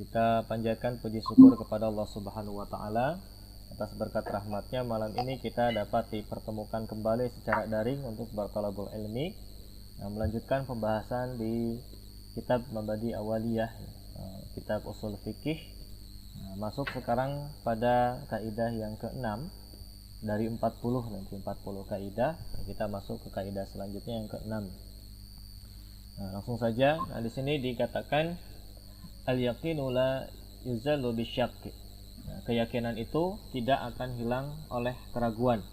Kita panjatkan puji syukur kepada Allah Subhanahu wa taala. Atas berkat rahmatnya malam ini kita dapat dipertemukan kembali secara daring untuk bertalabul ilmi nah, melanjutkan pembahasan di kitab Mabadi Awaliyah eh, kitab usul fikih. Nah, masuk sekarang pada kaidah yang keenam. Dari 40 nanti 40 kaidah kita masuk ke kaidah selanjutnya yang keenam. Nah, langsung saja nah, di sini dikatakan al yaqinu la yuzalu bisyakki Nah, keyakinan itu tidak akan hilang oleh keraguan.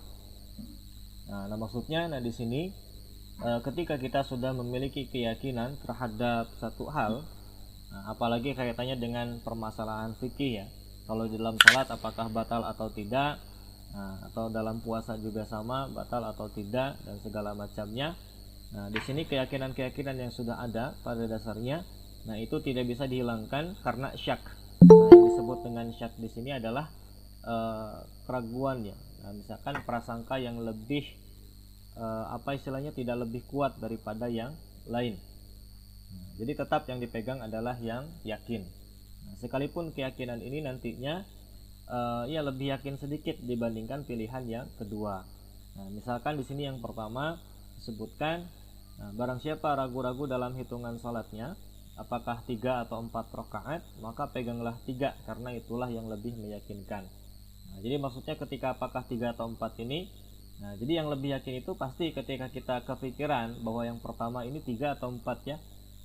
Nah, nah maksudnya nah di sini e, ketika kita sudah memiliki keyakinan terhadap satu hal, nah, apalagi kaitannya dengan permasalahan fikih ya. Kalau di dalam salat apakah batal atau tidak, nah, atau dalam puasa juga sama batal atau tidak dan segala macamnya. Nah, di sini keyakinan-keyakinan yang sudah ada pada dasarnya, nah itu tidak bisa dihilangkan karena syak Nah, yang disebut dengan syak di sini adalah uh, keraguan ya. Nah, misalkan prasangka yang lebih uh, apa istilahnya tidak lebih kuat daripada yang lain. Nah, jadi tetap yang dipegang adalah yang yakin. Nah, sekalipun keyakinan ini nantinya uh, ya lebih yakin sedikit dibandingkan pilihan yang kedua. Nah, misalkan di sini yang pertama disebutkan nah, barang siapa ragu-ragu dalam hitungan salatnya apakah tiga atau empat rakaat maka peganglah tiga karena itulah yang lebih meyakinkan. Nah, jadi maksudnya ketika apakah tiga atau empat ini nah jadi yang lebih yakin itu pasti ketika kita kepikiran bahwa yang pertama ini tiga atau empat ya.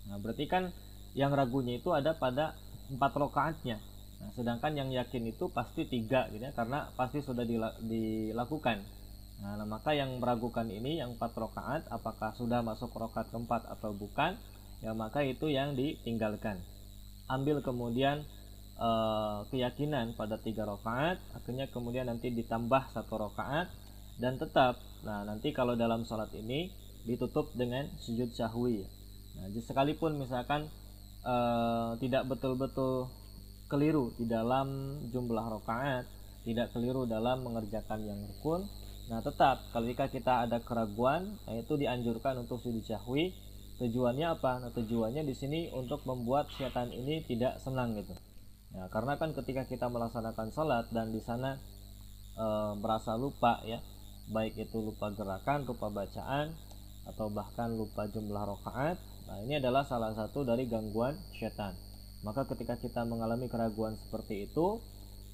Nah berarti kan yang ragunya itu ada pada empat rakaatnya. Nah sedangkan yang yakin itu pasti tiga gitu ya karena pasti sudah dilakukan. Nah, nah maka yang meragukan ini yang empat rakaat apakah sudah masuk rakaat keempat atau bukan ya maka itu yang ditinggalkan. Ambil kemudian e, keyakinan pada tiga rakaat akhirnya kemudian nanti ditambah satu rakaat dan tetap nah nanti kalau dalam sholat ini ditutup dengan sujud sahwi. Nah sekalipun misalkan e, tidak betul-betul keliru di dalam jumlah rakaat tidak keliru dalam mengerjakan yang rukun nah tetap ketika kita ada keraguan nah itu dianjurkan untuk sujud sahwi tujuannya apa? Nah, tujuannya di sini untuk membuat setan ini tidak senang gitu. Ya, karena kan ketika kita melaksanakan sholat dan di sana e, merasa lupa ya, baik itu lupa gerakan, lupa bacaan, atau bahkan lupa jumlah rokaat, nah ini adalah salah satu dari gangguan setan. Maka ketika kita mengalami keraguan seperti itu,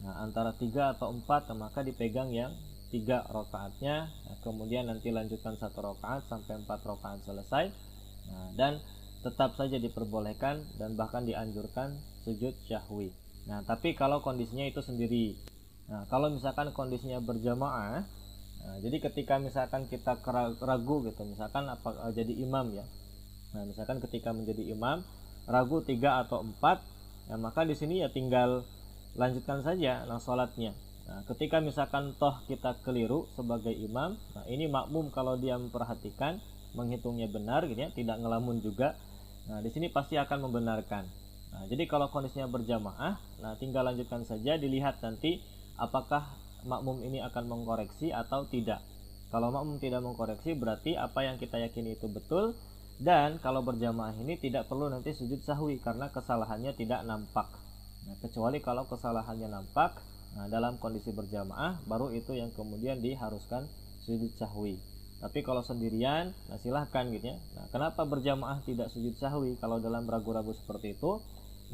nah antara tiga atau empat, nah, maka dipegang yang tiga rokaatnya, nah, kemudian nanti lanjutkan satu rokaat sampai empat rokaat selesai Nah, dan tetap saja diperbolehkan dan bahkan dianjurkan sujud syahwi. Nah, tapi kalau kondisinya itu sendiri. Nah, kalau misalkan kondisinya berjamaah, nah, jadi ketika misalkan kita ragu gitu, misalkan apa jadi imam ya. Nah, misalkan ketika menjadi imam ragu tiga atau empat, ya maka di sini ya tinggal lanjutkan saja nah sholatnya. Nah, ketika misalkan toh kita keliru sebagai imam, nah ini makmum kalau dia memperhatikan, menghitungnya benar gitu ya, tidak ngelamun juga. Nah, di sini pasti akan membenarkan. Nah, jadi kalau kondisinya berjamaah, nah tinggal lanjutkan saja dilihat nanti apakah makmum ini akan mengkoreksi atau tidak. Kalau makmum tidak mengkoreksi berarti apa yang kita yakini itu betul dan kalau berjamaah ini tidak perlu nanti sujud sahwi karena kesalahannya tidak nampak. Nah, kecuali kalau kesalahannya nampak, nah dalam kondisi berjamaah baru itu yang kemudian diharuskan sujud sahwi. Tapi kalau sendirian, nah silahkan gitu ya. Nah, kenapa berjamaah tidak sujud sahwi kalau dalam ragu-ragu seperti itu?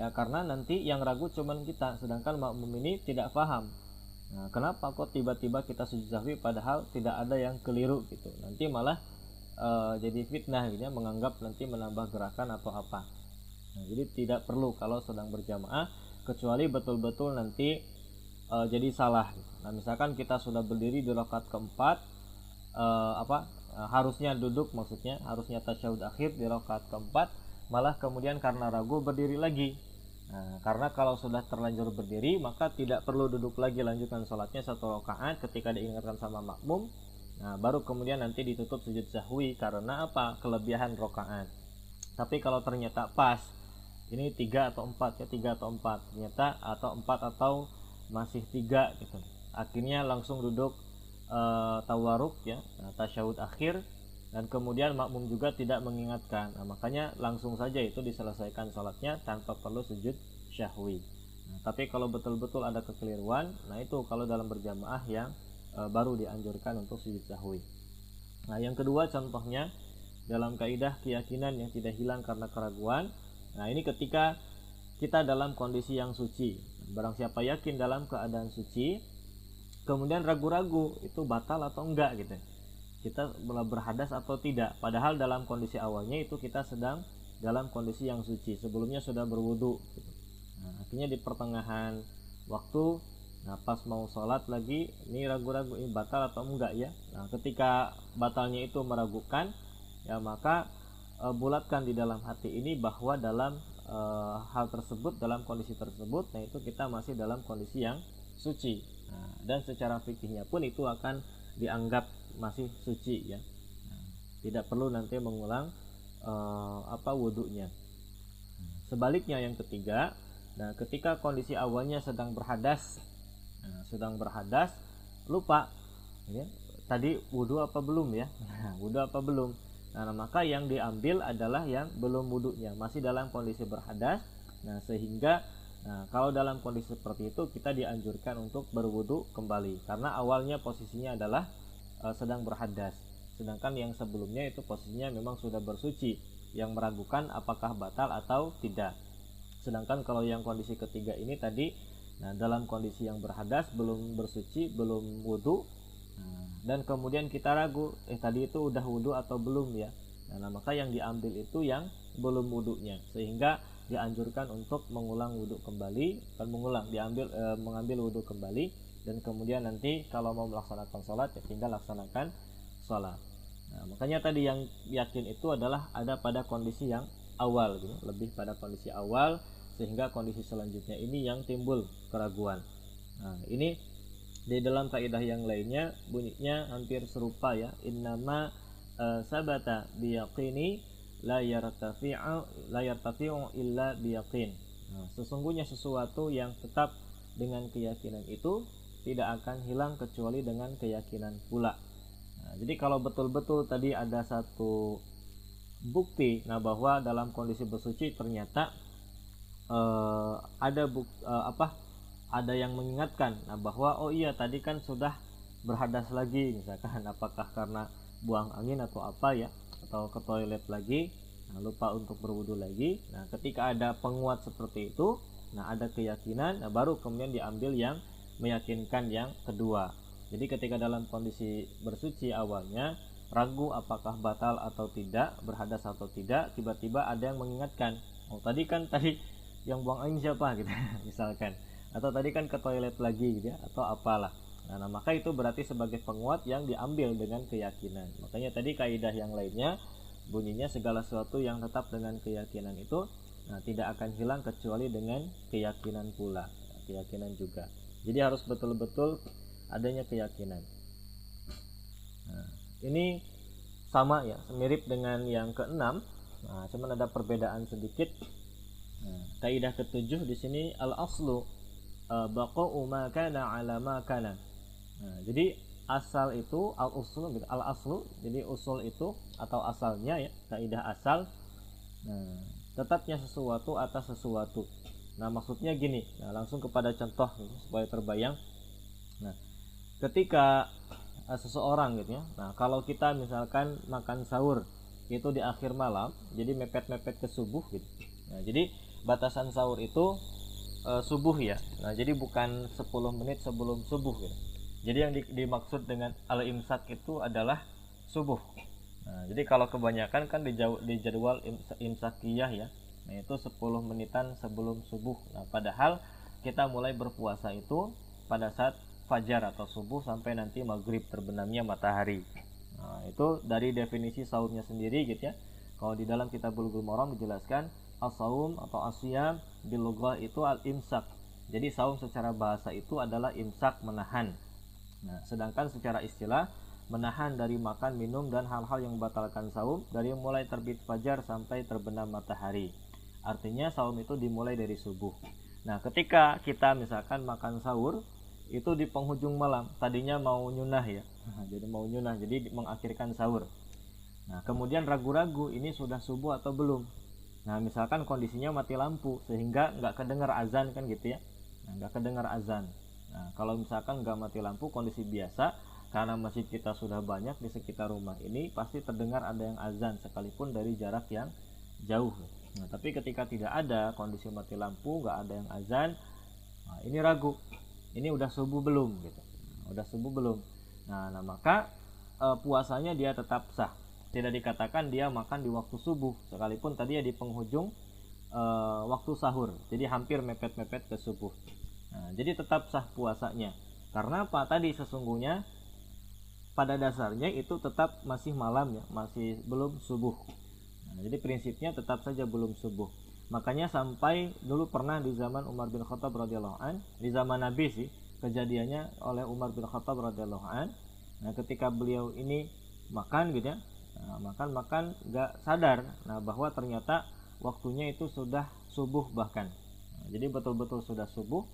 Ya karena nanti yang ragu cuman kita, sedangkan makmum ini tidak paham. Nah, kenapa kok tiba-tiba kita sujud sahwi padahal tidak ada yang keliru gitu. Nanti malah e, jadi fitnah gitu ya, menganggap nanti menambah gerakan atau apa. Nah, jadi tidak perlu kalau sedang berjamaah kecuali betul-betul nanti e, jadi salah. Nah, misalkan kita sudah berdiri di rakaat keempat uh, apa uh, harusnya duduk maksudnya harusnya tasyahud akhir di rakaat keempat malah kemudian karena ragu berdiri lagi. Nah, karena kalau sudah terlanjur berdiri maka tidak perlu duduk lagi lanjutkan sholatnya satu rakaat ketika diingatkan sama makmum. Nah baru kemudian nanti ditutup sujud sahwi. Karena apa? Kelebihan rakaat. Tapi kalau ternyata pas ini tiga atau empat ya tiga atau empat. Ternyata atau empat atau masih tiga gitu. Akhirnya langsung duduk uh, tawaruk ya nah, tasyahud akhir dan kemudian makmum juga tidak mengingatkan. Nah, makanya langsung saja itu diselesaikan sholatnya tanpa perlu sujud syahwi nah, tapi kalau betul-betul ada kekeliruan nah itu kalau dalam berjamaah yang e, baru dianjurkan untuk sujud syahwi nah yang kedua contohnya dalam kaidah keyakinan yang tidak hilang karena keraguan nah ini ketika kita dalam kondisi yang suci. Barang siapa yakin dalam keadaan suci kemudian ragu-ragu itu batal atau enggak gitu. Kita berhadas atau tidak. Padahal dalam kondisi awalnya itu kita sedang dalam kondisi yang suci. Sebelumnya sudah berwudu gitu. nah, artinya di pertengahan waktu nah pas mau sholat lagi ini ragu-ragu ini batal atau enggak ya. Nah ketika batalnya itu meragukan ya maka e, bulatkan di dalam hati ini bahwa dalam e, hal tersebut dalam kondisi tersebut nah itu kita masih dalam kondisi yang suci nah, dan secara fikihnya pun itu akan dianggap masih suci ya. Tidak perlu nanti mengulang uh, apa wudhunya sebaliknya yang ketiga nah ketika kondisi awalnya sedang berhadas nah, sedang berhadas lupa ya, tadi wudhu apa belum ya? Wudhu apa belum? Nah maka yang diambil adalah yang belum wudhunya masih dalam kondisi berhadas nah sehingga Nah, kalau dalam kondisi seperti itu kita dianjurkan untuk berwudu kembali. Karena awalnya posisinya adalah uh, sedang berhadas. Sedangkan yang sebelumnya itu posisinya memang sudah bersuci yang meragukan apakah batal atau tidak. Sedangkan kalau yang kondisi ketiga ini tadi nah dalam kondisi yang berhadas belum bersuci belum wudhu nah, dan kemudian kita ragu eh tadi itu udah wudhu atau belum ya? Nah, maka yang diambil itu yang belum wudhunya sehingga dianjurkan untuk mengulang wudhu kembali dan mengulang diambil e, mengambil wudhu kembali dan kemudian nanti kalau mau melaksanakan sholat ya tinggal laksanakan sholat. Nah, makanya tadi yang yakin itu adalah ada pada kondisi yang awal gitu lebih pada kondisi awal sehingga kondisi selanjutnya ini yang timbul keraguan. Nah ini di dalam kaidah yang lainnya bunyinya hampir serupa ya. Innama uh, sabata biyaqini la yartafi'u la illa biyaqin nah, sesungguhnya sesuatu yang tetap dengan keyakinan itu tidak akan hilang kecuali dengan keyakinan pula. Nah, jadi kalau betul-betul tadi ada satu bukti, nah bahwa dalam kondisi bersuci ternyata uh, ada buk, uh, apa? Ada yang mengingatkan, nah bahwa oh iya tadi kan sudah berhadas lagi, misalkan apakah karena buang angin atau apa ya, atau ke toilet lagi, nah, lupa untuk berwudu lagi. Nah ketika ada penguat seperti itu, nah ada keyakinan, nah baru kemudian diambil yang meyakinkan yang kedua. Jadi ketika dalam kondisi bersuci awalnya ragu apakah batal atau tidak, berhadas atau tidak, tiba-tiba ada yang mengingatkan, oh tadi kan tadi yang buang angin siapa gitu misalkan atau tadi kan ke toilet lagi gitu ya atau apalah. Nah, nah, maka itu berarti sebagai penguat yang diambil dengan keyakinan. Makanya tadi kaidah yang lainnya bunyinya segala sesuatu yang tetap dengan keyakinan itu nah, tidak akan hilang kecuali dengan keyakinan pula, keyakinan juga. Jadi harus betul-betul adanya keyakinan. Nah, ini sama ya, mirip dengan yang keenam. Nah, cuman ada perbedaan sedikit. Nah, kaidah ketujuh di sini al aslu uh, baqa'u ma kana ala ma. Nah, jadi asal itu al usul gitu al aslu jadi usul itu atau asalnya ya kaidah asal nah, tetapnya sesuatu atas sesuatu Nah, maksudnya gini. Nah, langsung kepada contoh gitu, supaya terbayang. Nah, ketika uh, seseorang gitu ya. Nah, kalau kita misalkan makan sahur itu di akhir malam, jadi mepet-mepet ke subuh gitu. Nah, jadi batasan sahur itu uh, subuh ya. Nah, jadi bukan 10 menit sebelum subuh gitu. Jadi yang di, dimaksud dengan al-imsak itu adalah subuh. Nah, jadi kalau kebanyakan kan di, di jadwal imsakiyah ya, Nah, itu 10 menitan sebelum subuh. Nah, padahal kita mulai berpuasa itu pada saat fajar atau subuh sampai nanti maghrib terbenamnya matahari. Nah, itu dari definisi sahurnya sendiri gitu ya. Kalau di dalam kitab Bulughul Maram dijelaskan as-saum atau asyam bil itu al-imsak. Jadi saum secara bahasa itu adalah imsak menahan. Nah, sedangkan secara istilah menahan dari makan, minum dan hal-hal yang membatalkan saum dari mulai terbit fajar sampai terbenam matahari. Artinya saum itu dimulai dari subuh. Nah, ketika kita misalkan makan sahur itu di penghujung malam, tadinya mau nyunah ya. jadi mau nyunah, jadi mengakhirkan sahur. Nah, kemudian ragu-ragu ini sudah subuh atau belum. Nah, misalkan kondisinya mati lampu sehingga nggak kedengar azan kan gitu ya. Nah, nggak kedengar azan. Nah, kalau misalkan nggak mati lampu kondisi biasa karena masjid kita sudah banyak di sekitar rumah ini pasti terdengar ada yang azan sekalipun dari jarak yang jauh. Nah, tapi ketika tidak ada kondisi mati lampu, nggak ada yang azan, nah, ini ragu. Ini udah subuh belum gitu. Udah subuh belum. Nah, nah maka e, puasanya dia tetap sah tidak dikatakan dia makan di waktu subuh sekalipun tadi ya di penghujung e, waktu sahur jadi hampir mepet-mepet ke subuh nah, jadi tetap sah puasanya. Karena apa? Tadi sesungguhnya pada dasarnya itu tetap masih malam ya masih belum subuh. Nah, jadi prinsipnya tetap saja belum subuh. Makanya sampai dulu pernah di zaman Umar bin Khattab radhiyallahu an di zaman Nabi sih kejadiannya oleh Umar bin Khattab radhiyallahu an. Nah ketika beliau ini makan gitu ya nah, makan makan nggak sadar nah bahwa ternyata waktunya itu sudah subuh bahkan. Nah, jadi betul-betul sudah subuh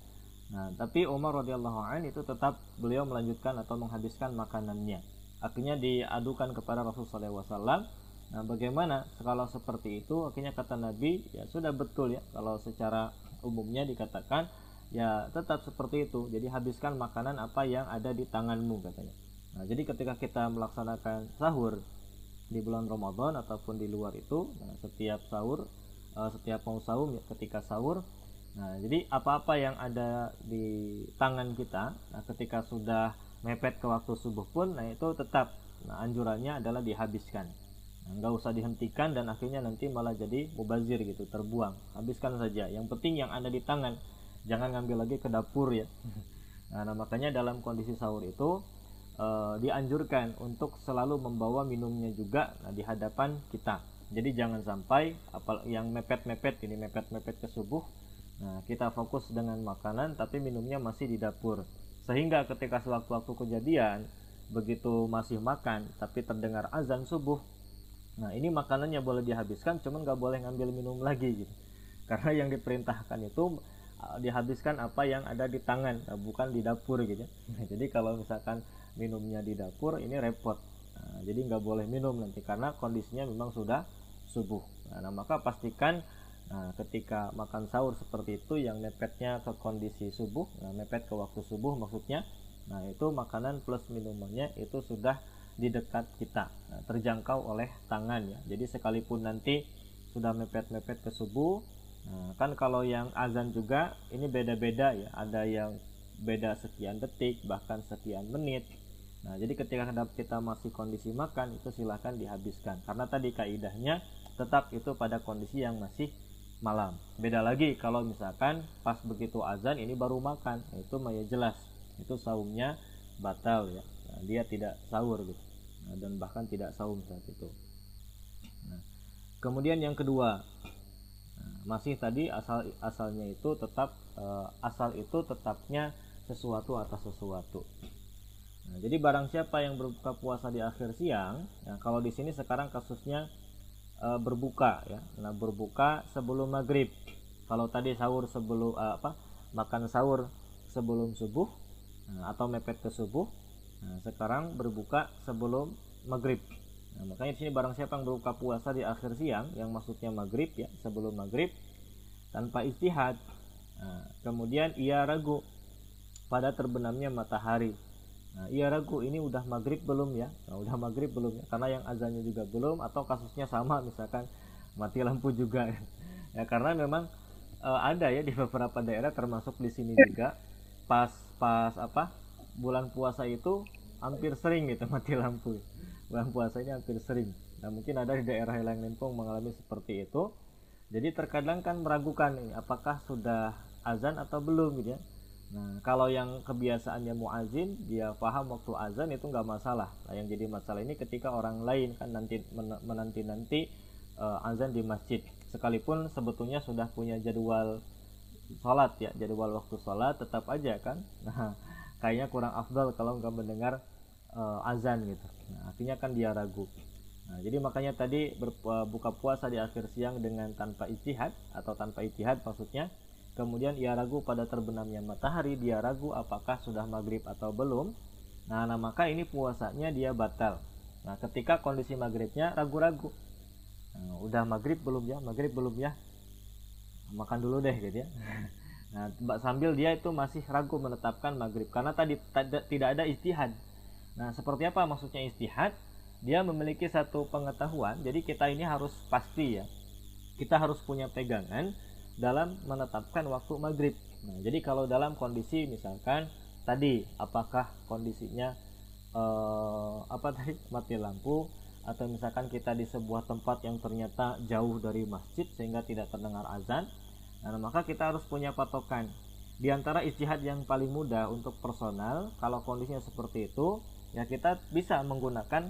nah tapi Umar radhiyallahu an itu tetap beliau melanjutkan atau menghabiskan makanannya. Akhirnya diadukan kepada Rasulullah SAW nah bagaimana? Kalau seperti itu akhirnya kata Nabi ya sudah betul ya. Kalau secara umumnya dikatakan ya tetap seperti itu. Jadi habiskan makanan apa yang ada di tanganmu katanya. Nah jadi ketika kita melaksanakan sahur di bulan Ramadan ataupun di luar itu nah, setiap sahur uh, setiap mau sahur ya, ketika sahur nah jadi apa-apa yang ada di tangan kita nah ketika sudah mepet ke waktu subuh pun nah itu tetap nah anjurannya adalah dihabiskan nah, nggak usah dihentikan dan akhirnya nanti malah jadi mubazir gitu terbuang habiskan saja yang penting yang ada di tangan jangan ngambil lagi ke dapur ya nah, nah makanya dalam kondisi sahur itu uh, dianjurkan untuk selalu membawa minumnya juga nah, di hadapan kita. Jadi jangan sampai apal yang mepet-mepet ini mepet-mepet ke subuh. Nah, kita fokus dengan makanan tapi minumnya masih di dapur. Sehingga ketika sewaktu-waktu kejadian begitu masih makan tapi terdengar azan subuh. Nah, ini makanannya boleh dihabiskan cuman nggak boleh ngambil minum lagi gitu. Karena yang diperintahkan itu dihabiskan apa yang ada di tangan, bukan di dapur gitu. Jadi kalau misalkan minumnya di dapur ini repot nah, jadi nggak boleh minum nanti karena kondisinya memang sudah subuh nah, nah maka pastikan nah, ketika makan sahur seperti itu yang mepetnya ke kondisi subuh nah, mepet ke waktu subuh maksudnya nah itu makanan plus minumannya itu sudah di dekat kita nah, terjangkau oleh tangan ya. Jadi sekalipun nanti sudah mepet-mepet ke subuh nah, kan kalau yang azan juga ini beda-beda ya. Ada yang beda sekian detik bahkan sekian menit. Nah jadi ketika kita masih kondisi makan itu silahkan dihabiskan. Karena tadi kaidahnya tetap itu pada kondisi yang masih malam. Beda lagi kalau misalkan pas begitu azan ini baru makan. Itu maya jelas. Itu saumnya batal ya. Nah, dia tidak sahur gitu. Nah, dan bahkan tidak saum saat itu. Nah, kemudian yang kedua nah, masih tadi asal asalnya itu tetap uh, asal itu tetapnya sesuatu atas sesuatu. Nah, jadi barang siapa yang berbuka puasa di akhir siang, ya, kalau di sini sekarang kasusnya e, berbuka ya, nah berbuka sebelum maghrib. Kalau tadi sahur sebelum e, apa, makan sahur sebelum subuh nah, atau mepet ke subuh, nah, sekarang berbuka sebelum maghrib. Nah, makanya di sini barang siapa yang berbuka puasa di akhir siang, yang maksudnya maghrib ya, sebelum maghrib tanpa istihad, nah, kemudian ia ragu pada terbenamnya matahari. Nah, ia ragu. Ini udah maghrib belum ya? Nah, udah maghrib belum ya? Karena yang azannya juga belum atau kasusnya sama misalkan mati lampu juga. Ya karena memang e, ada ya di beberapa daerah termasuk di sini juga pas pas apa bulan puasa itu hampir sering gitu mati lampu. Bulan puasanya hampir sering. Nah mungkin ada di daerah yang pun mengalami seperti itu. Jadi terkadang kan meragukan ini apakah sudah azan atau belum gitu ya Nah, kalau yang kebiasaannya muazin, dia paham waktu azan itu nggak masalah. Nah, yang jadi masalah ini ketika orang lain kan nanti menanti-nanti uh, azan di masjid. Sekalipun sebetulnya sudah punya jadwal sholat ya, jadwal waktu sholat tetap aja kan. Nah, kayaknya kurang afdal kalau nggak mendengar uh, azan gitu. Nah, akhirnya kan dia ragu. Nah, jadi makanya tadi berbuka puasa di akhir siang dengan tanpa ijtihad atau tanpa ijtihad maksudnya kemudian ia ragu pada terbenamnya matahari, dia ragu apakah sudah maghrib atau belum. Nah, nah maka ini puasanya dia batal. nah ketika kondisi maghribnya ragu-ragu. Nah, udah maghrib belum ya? Maghrib belum ya? Makan dulu deh gitu ya. Nah sambil dia itu masih ragu menetapkan maghrib. Karena tadi tidak ada istihad. Nah seperti apa maksudnya istihad? Dia memiliki satu pengetahuan. Jadi kita ini harus pasti ya. Kita harus punya pegangan dalam menetapkan waktu maghrib. Nah jadi kalau dalam kondisi misalkan tadi apakah kondisinya eh, apa tadi mati lampu atau misalkan kita di sebuah tempat yang ternyata jauh dari masjid sehingga tidak terdengar azan nah maka kita harus punya patokan. Di antara istihad yang paling mudah untuk personal kalau kondisinya seperti itu ya kita bisa menggunakan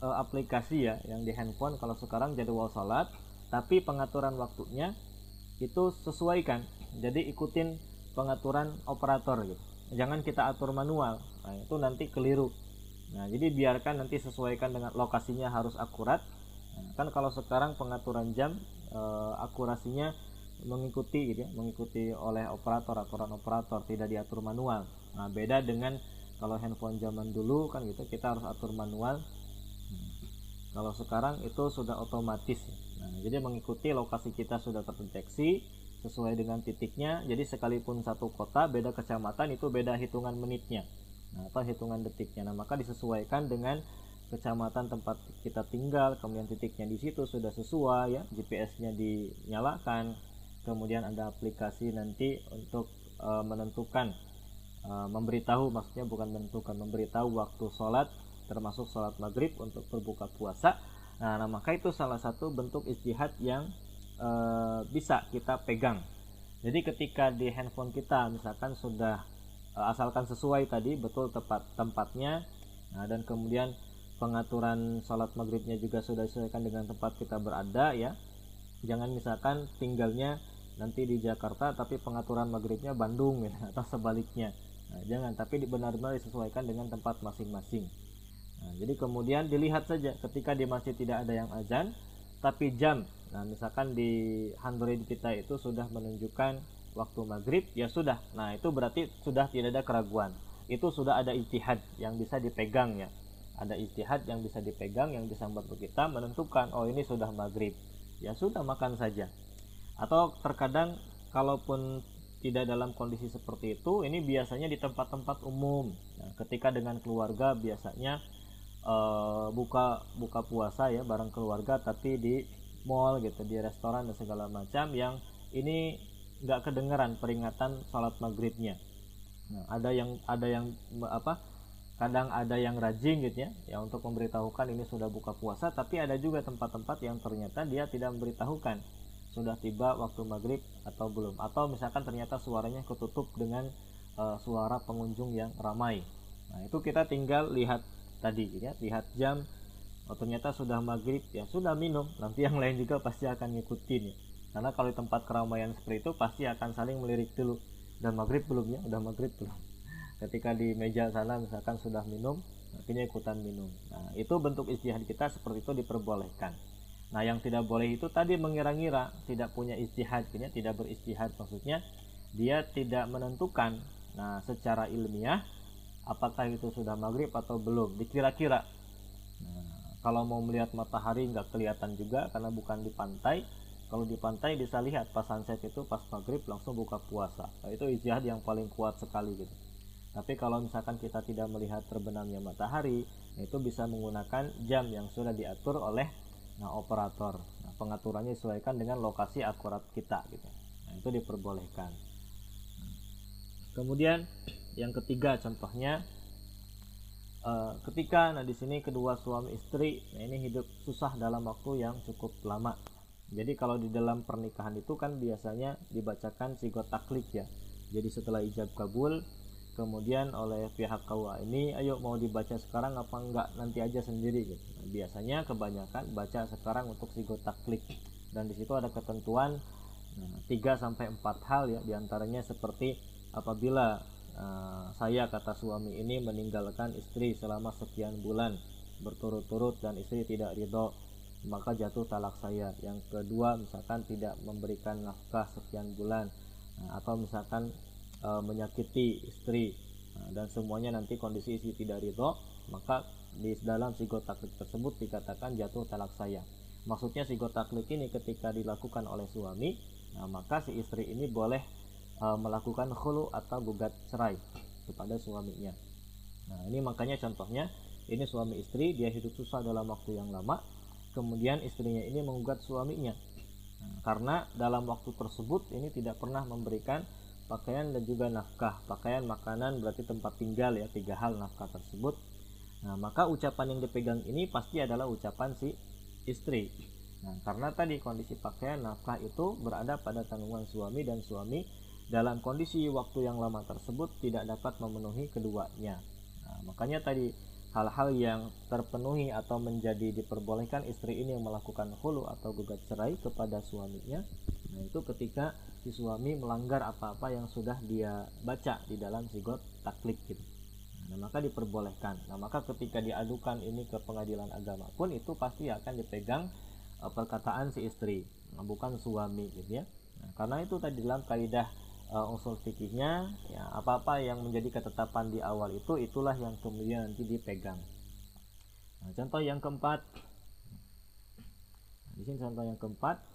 e, aplikasi ya yang di handphone kalau sekarang jadwal salat tapi pengaturan waktunya itu sesuaikan. Jadi ikutin pengaturan operator gitu. Jangan kita atur manual. Nah itu nanti keliru. Nah jadi biarkan nanti sesuaikan dengan lokasinya harus akurat. Nah, kan kalau sekarang pengaturan jam e, akurasinya mengikuti gitu ya mengikuti oleh operator aturan operator tidak diatur manual. Nah beda dengan kalau handphone zaman dulu kan gitu kita harus atur manual. Hmm. kalau sekarang itu sudah otomatis nah, jadi mengikuti lokasi kita sudah terdeteksi sesuai dengan titiknya. Jadi sekalipun satu kota beda kecamatan itu beda hitungan menitnya. Nah, atau hitungan detiknya? Nah maka disesuaikan dengan kecamatan tempat kita tinggal kemudian titiknya di situ sudah sesuai ya. GPS-nya dinyalakan. Kemudian ada aplikasi nanti untuk e, menentukan e, memberitahu maksudnya bukan menentukan memberitahu waktu sholat termasuk sholat maghrib untuk berbuka puasa nah, nah maka itu salah satu bentuk istihad yang e, bisa kita pegang. Jadi ketika di handphone kita misalkan sudah e, asalkan sesuai tadi betul tepat tempatnya, nah, dan kemudian pengaturan sholat maghribnya juga sudah disesuaikan dengan tempat kita berada ya. Jangan misalkan tinggalnya nanti di Jakarta tapi pengaturan maghribnya Bandung ya, atau sebaliknya. Nah, jangan tapi benar-benar disesuaikan dengan tempat masing-masing. Nah, jadi kemudian dilihat saja ketika di masjid tidak ada yang azan, tapi jam Nah, misalkan di Android kita itu sudah menunjukkan waktu maghrib, ya sudah. Nah, itu berarti sudah tidak ada keraguan. Itu sudah ada ijtihad yang bisa dipegang ya. Ada ijtihad yang bisa dipegang, yang bisa membantu kita menentukan, oh ini sudah maghrib. Ya sudah makan saja. Atau terkadang kalaupun tidak dalam kondisi seperti itu, ini biasanya di tempat-tempat umum. Nah, ketika dengan keluarga biasanya uh, buka buka puasa ya bareng keluarga, tapi di mall gitu di restoran dan segala macam yang ini nggak kedengeran peringatan sholat maghribnya. Nah, ada yang ada yang apa kadang ada yang rajin gitu ya ya untuk memberitahukan ini sudah buka puasa tapi ada juga tempat-tempat yang ternyata dia tidak memberitahukan sudah tiba waktu maghrib atau belum. Atau misalkan ternyata suaranya ketutup dengan uh, suara pengunjung yang ramai. Nah itu kita tinggal lihat tadi ya. Lihat jam. Oh ternyata sudah maghrib ya. Sudah minum. Nanti yang lain juga pasti akan ngikutin ya. Karena kalau di tempat keramaian seperti itu pasti akan saling melirik dulu. Dan maghrib belum ya. Udah maghrib belum. Ketika di meja sana misalkan sudah minum akhirnya ikutan minum. Nah itu bentuk istihad kita seperti itu diperbolehkan. Nah yang tidak boleh itu tadi mengira-ngira tidak punya istihad tidak beristihad. Maksudnya dia tidak menentukan. Nah secara ilmiah apakah itu sudah maghrib atau belum dikira-kira. Kalau mau melihat matahari nggak kelihatan juga karena bukan di pantai. Kalau di pantai bisa lihat pas sunset itu pas maghrib langsung buka puasa. Nah, itu ijtihad yang paling kuat sekali gitu. Tapi kalau misalkan kita tidak melihat terbenamnya matahari nah itu bisa menggunakan jam yang sudah diatur oleh nah operator. Nah, pengaturannya disesuaikan dengan lokasi akurat kita gitu. Nah itu diperbolehkan. Kemudian yang ketiga contohnya uh, ketika nah di sini kedua suami istri nah ini hidup susah dalam waktu yang cukup lama. Jadi kalau di dalam pernikahan itu kan biasanya dibacakan sigot taklik ya. Jadi setelah ijab kabul kemudian oleh pihak KUA ini ayo mau dibaca sekarang apa enggak? Nanti aja sendiri gitu. Nah, biasanya kebanyakan baca sekarang untuk sigot taklik. Dan di situ ada ketentuan nah, 3 sampai 4 hal ya di antaranya seperti apabila Eh, saya kata suami ini meninggalkan istri selama sekian bulan. Berturut-turut dan istri tidak ridho maka jatuh talak saya. Yang kedua misalkan tidak memberikan nafkah sekian bulan nah, atau misalkan e, menyakiti istri dan semuanya nanti kondisi istri tidak ridho maka di dalam sigot taklid tersebut dikatakan jatuh talak saya. Maksudnya sigot taklid ini ketika dilakukan oleh suami nah maka si istri ini boleh uh, melakukan khulu atau gugat cerai kepada suaminya. Nah ini makanya contohnya ini suami istri dia hidup susah dalam waktu yang lama kemudian istrinya ini menggugat suaminya. Nah, karena dalam waktu tersebut ini tidak pernah memberikan pakaian dan juga nafkah. Pakaian makanan berarti tempat tinggal ya tiga hal nafkah tersebut. Nah maka ucapan yang dipegang ini pasti adalah ucapan si istri. Nah karena tadi kondisi pakaian nafkah itu berada pada tanggungan suami dan suami dalam kondisi waktu yang lama tersebut tidak dapat memenuhi keduanya nah, makanya tadi hal-hal yang terpenuhi atau menjadi diperbolehkan istri ini yang melakukan hulu atau gugat cerai kepada suaminya nah itu ketika si suami melanggar apa-apa yang sudah dia baca di dalam sigot taklik gitu. Nah, maka diperbolehkan. Nah, maka ketika diadukan ini ke pengadilan agama pun itu pasti akan dipegang uh, perkataan si istri, nah, bukan suami gitu ya. Nah, karena itu tadi dalam kaidah uh, usul fikihnya ya apa-apa yang menjadi ketetapan di awal itu itulah yang kemudian nanti dipegang. Nah, contoh yang keempat. Nah, di sini contoh yang keempat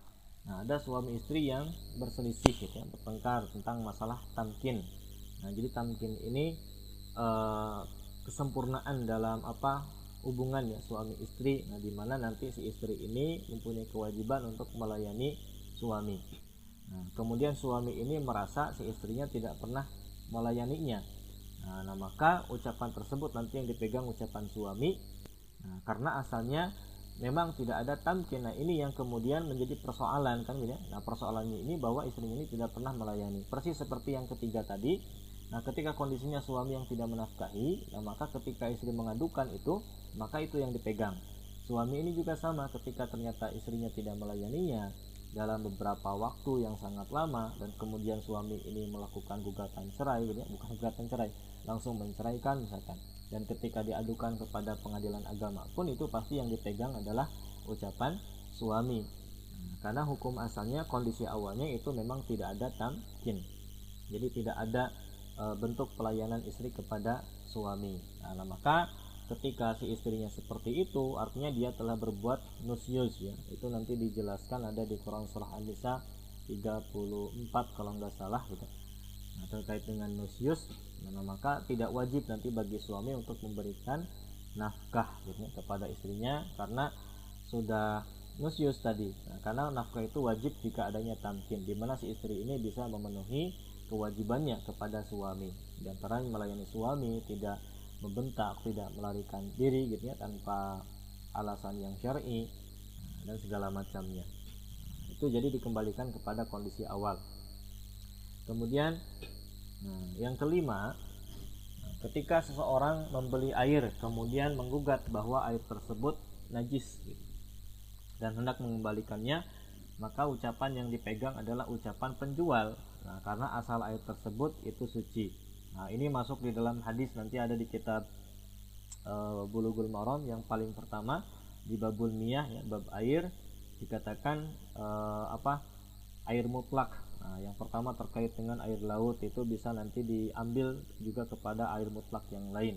Nah, ada suami istri yang berselisih gitu ya, bertengkar tentang masalah tamkin. Nah, jadi tamkin ini eh, kesempurnaan dalam apa hubungan ya suami istri. Nah, di mana nanti si istri ini mempunyai kewajiban untuk melayani suami. Nah, kemudian suami ini merasa si istrinya tidak pernah melayaninya. Nah, nah maka ucapan tersebut nanti yang dipegang ucapan suami. Nah, karena asalnya memang tidak ada tamkin. Nah ini yang kemudian menjadi persoalan kan gitu ya. Nah persoalannya ini bahwa istrinya ini tidak pernah melayani. Persis seperti yang ketiga tadi. Nah ketika kondisinya suami yang tidak menafkahi nah maka ketika istri mengadukan itu maka itu yang dipegang. Suami ini juga sama ketika ternyata istrinya tidak melayaninya dalam beberapa waktu yang sangat lama dan kemudian suami ini melakukan gugatan cerai gitu ya bukan gugatan cerai langsung menceraikan misalkan. Dan ketika diadukan kepada pengadilan agama pun itu pasti yang dipegang adalah ucapan suami. Karena hukum asalnya kondisi awalnya itu memang tidak ada tamkin. Jadi tidak ada e, bentuk pelayanan istri kepada suami. Nah, maka ketika si istrinya seperti itu artinya dia telah berbuat nusyuz ya. Itu nanti dijelaskan ada di Quran surah An-Nisa 34 kalau nggak salah gitu. Nah, terkait dengan nusyuz nah, maka tidak wajib nanti bagi suami untuk memberikan nafkah gitu, kepada istrinya karena sudah nusyuz tadi. Nah, karena nafkah itu wajib jika adanya tamkin di mana si istri ini bisa memenuhi kewajibannya kepada suami. Di antaranya melayani suami tidak membentak tidak melarikan diri gitu ya tanpa alasan yang syar'i dan segala macamnya. Itu jadi dikembalikan kepada kondisi awal. Kemudian nah, yang kelima ketika seseorang membeli air kemudian menggugat bahwa air tersebut najis gitu, dan hendak mengembalikannya maka ucapan yang dipegang adalah ucapan penjual. Nah, karena asal air tersebut itu suci Nah, ini masuk di dalam hadis nanti ada di kitab uh, Bulughul Maram yang paling pertama di babul miyah ya, bab air dikatakan uh, apa? air mutlak. Nah, yang pertama terkait dengan air laut itu bisa nanti diambil juga kepada air mutlak yang lain.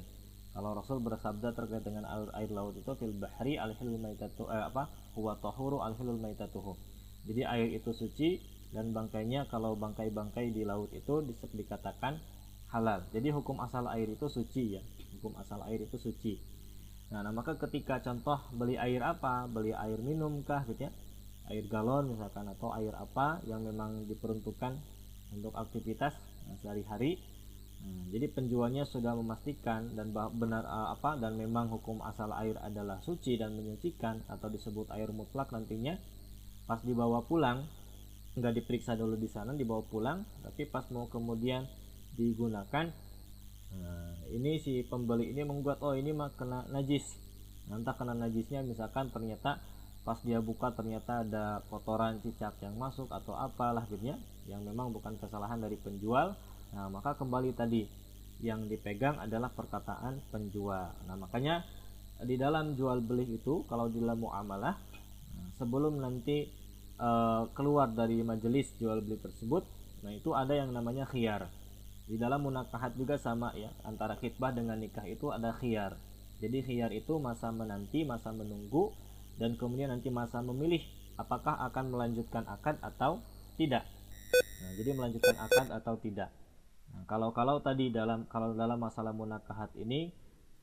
Kalau Rasul bersabda terkait dengan air, air laut itu fil bahri alhilul maitatu eh, apa? huwa tahuru alhilul maitatuhu. Jadi air itu suci dan bangkainya kalau bangkai-bangkai di laut itu dikatakan halal. Jadi hukum asal air itu suci ya. Hukum asal air itu suci. Nah, nah maka ketika contoh beli air apa? Beli air minum kah gitu ya? Air galon misalkan atau air apa yang memang diperuntukkan untuk aktivitas nah, sehari-hari. Nah, jadi penjualnya sudah memastikan dan benar eh, apa dan memang hukum asal air adalah suci dan menyucikan atau disebut air mutlak nantinya pas dibawa pulang nggak diperiksa dulu di sana dibawa pulang tapi pas mau kemudian digunakan. Nah, ini si pembeli ini membuat oh ini mah kena najis. Nanti kena najisnya misalkan ternyata pas dia buka ternyata ada kotoran cicak yang masuk atau apalah gitu ya yang memang bukan kesalahan dari penjual. Nah maka kembali tadi yang dipegang adalah perkataan penjual. Nah makanya di dalam jual beli itu kalau di dalam muamalah sebelum nanti uh, keluar dari majelis jual beli tersebut nah itu ada yang namanya khiyar di dalam munakahat juga sama ya. Antara khidbah dengan nikah itu ada khiyar. Jadi khiyar itu masa menanti masa menunggu dan kemudian nanti masa memilih apakah akan melanjutkan akad atau tidak. Nah, jadi melanjutkan akad atau tidak. Nah, kalau kalau tadi dalam kalau dalam masalah munakahat ini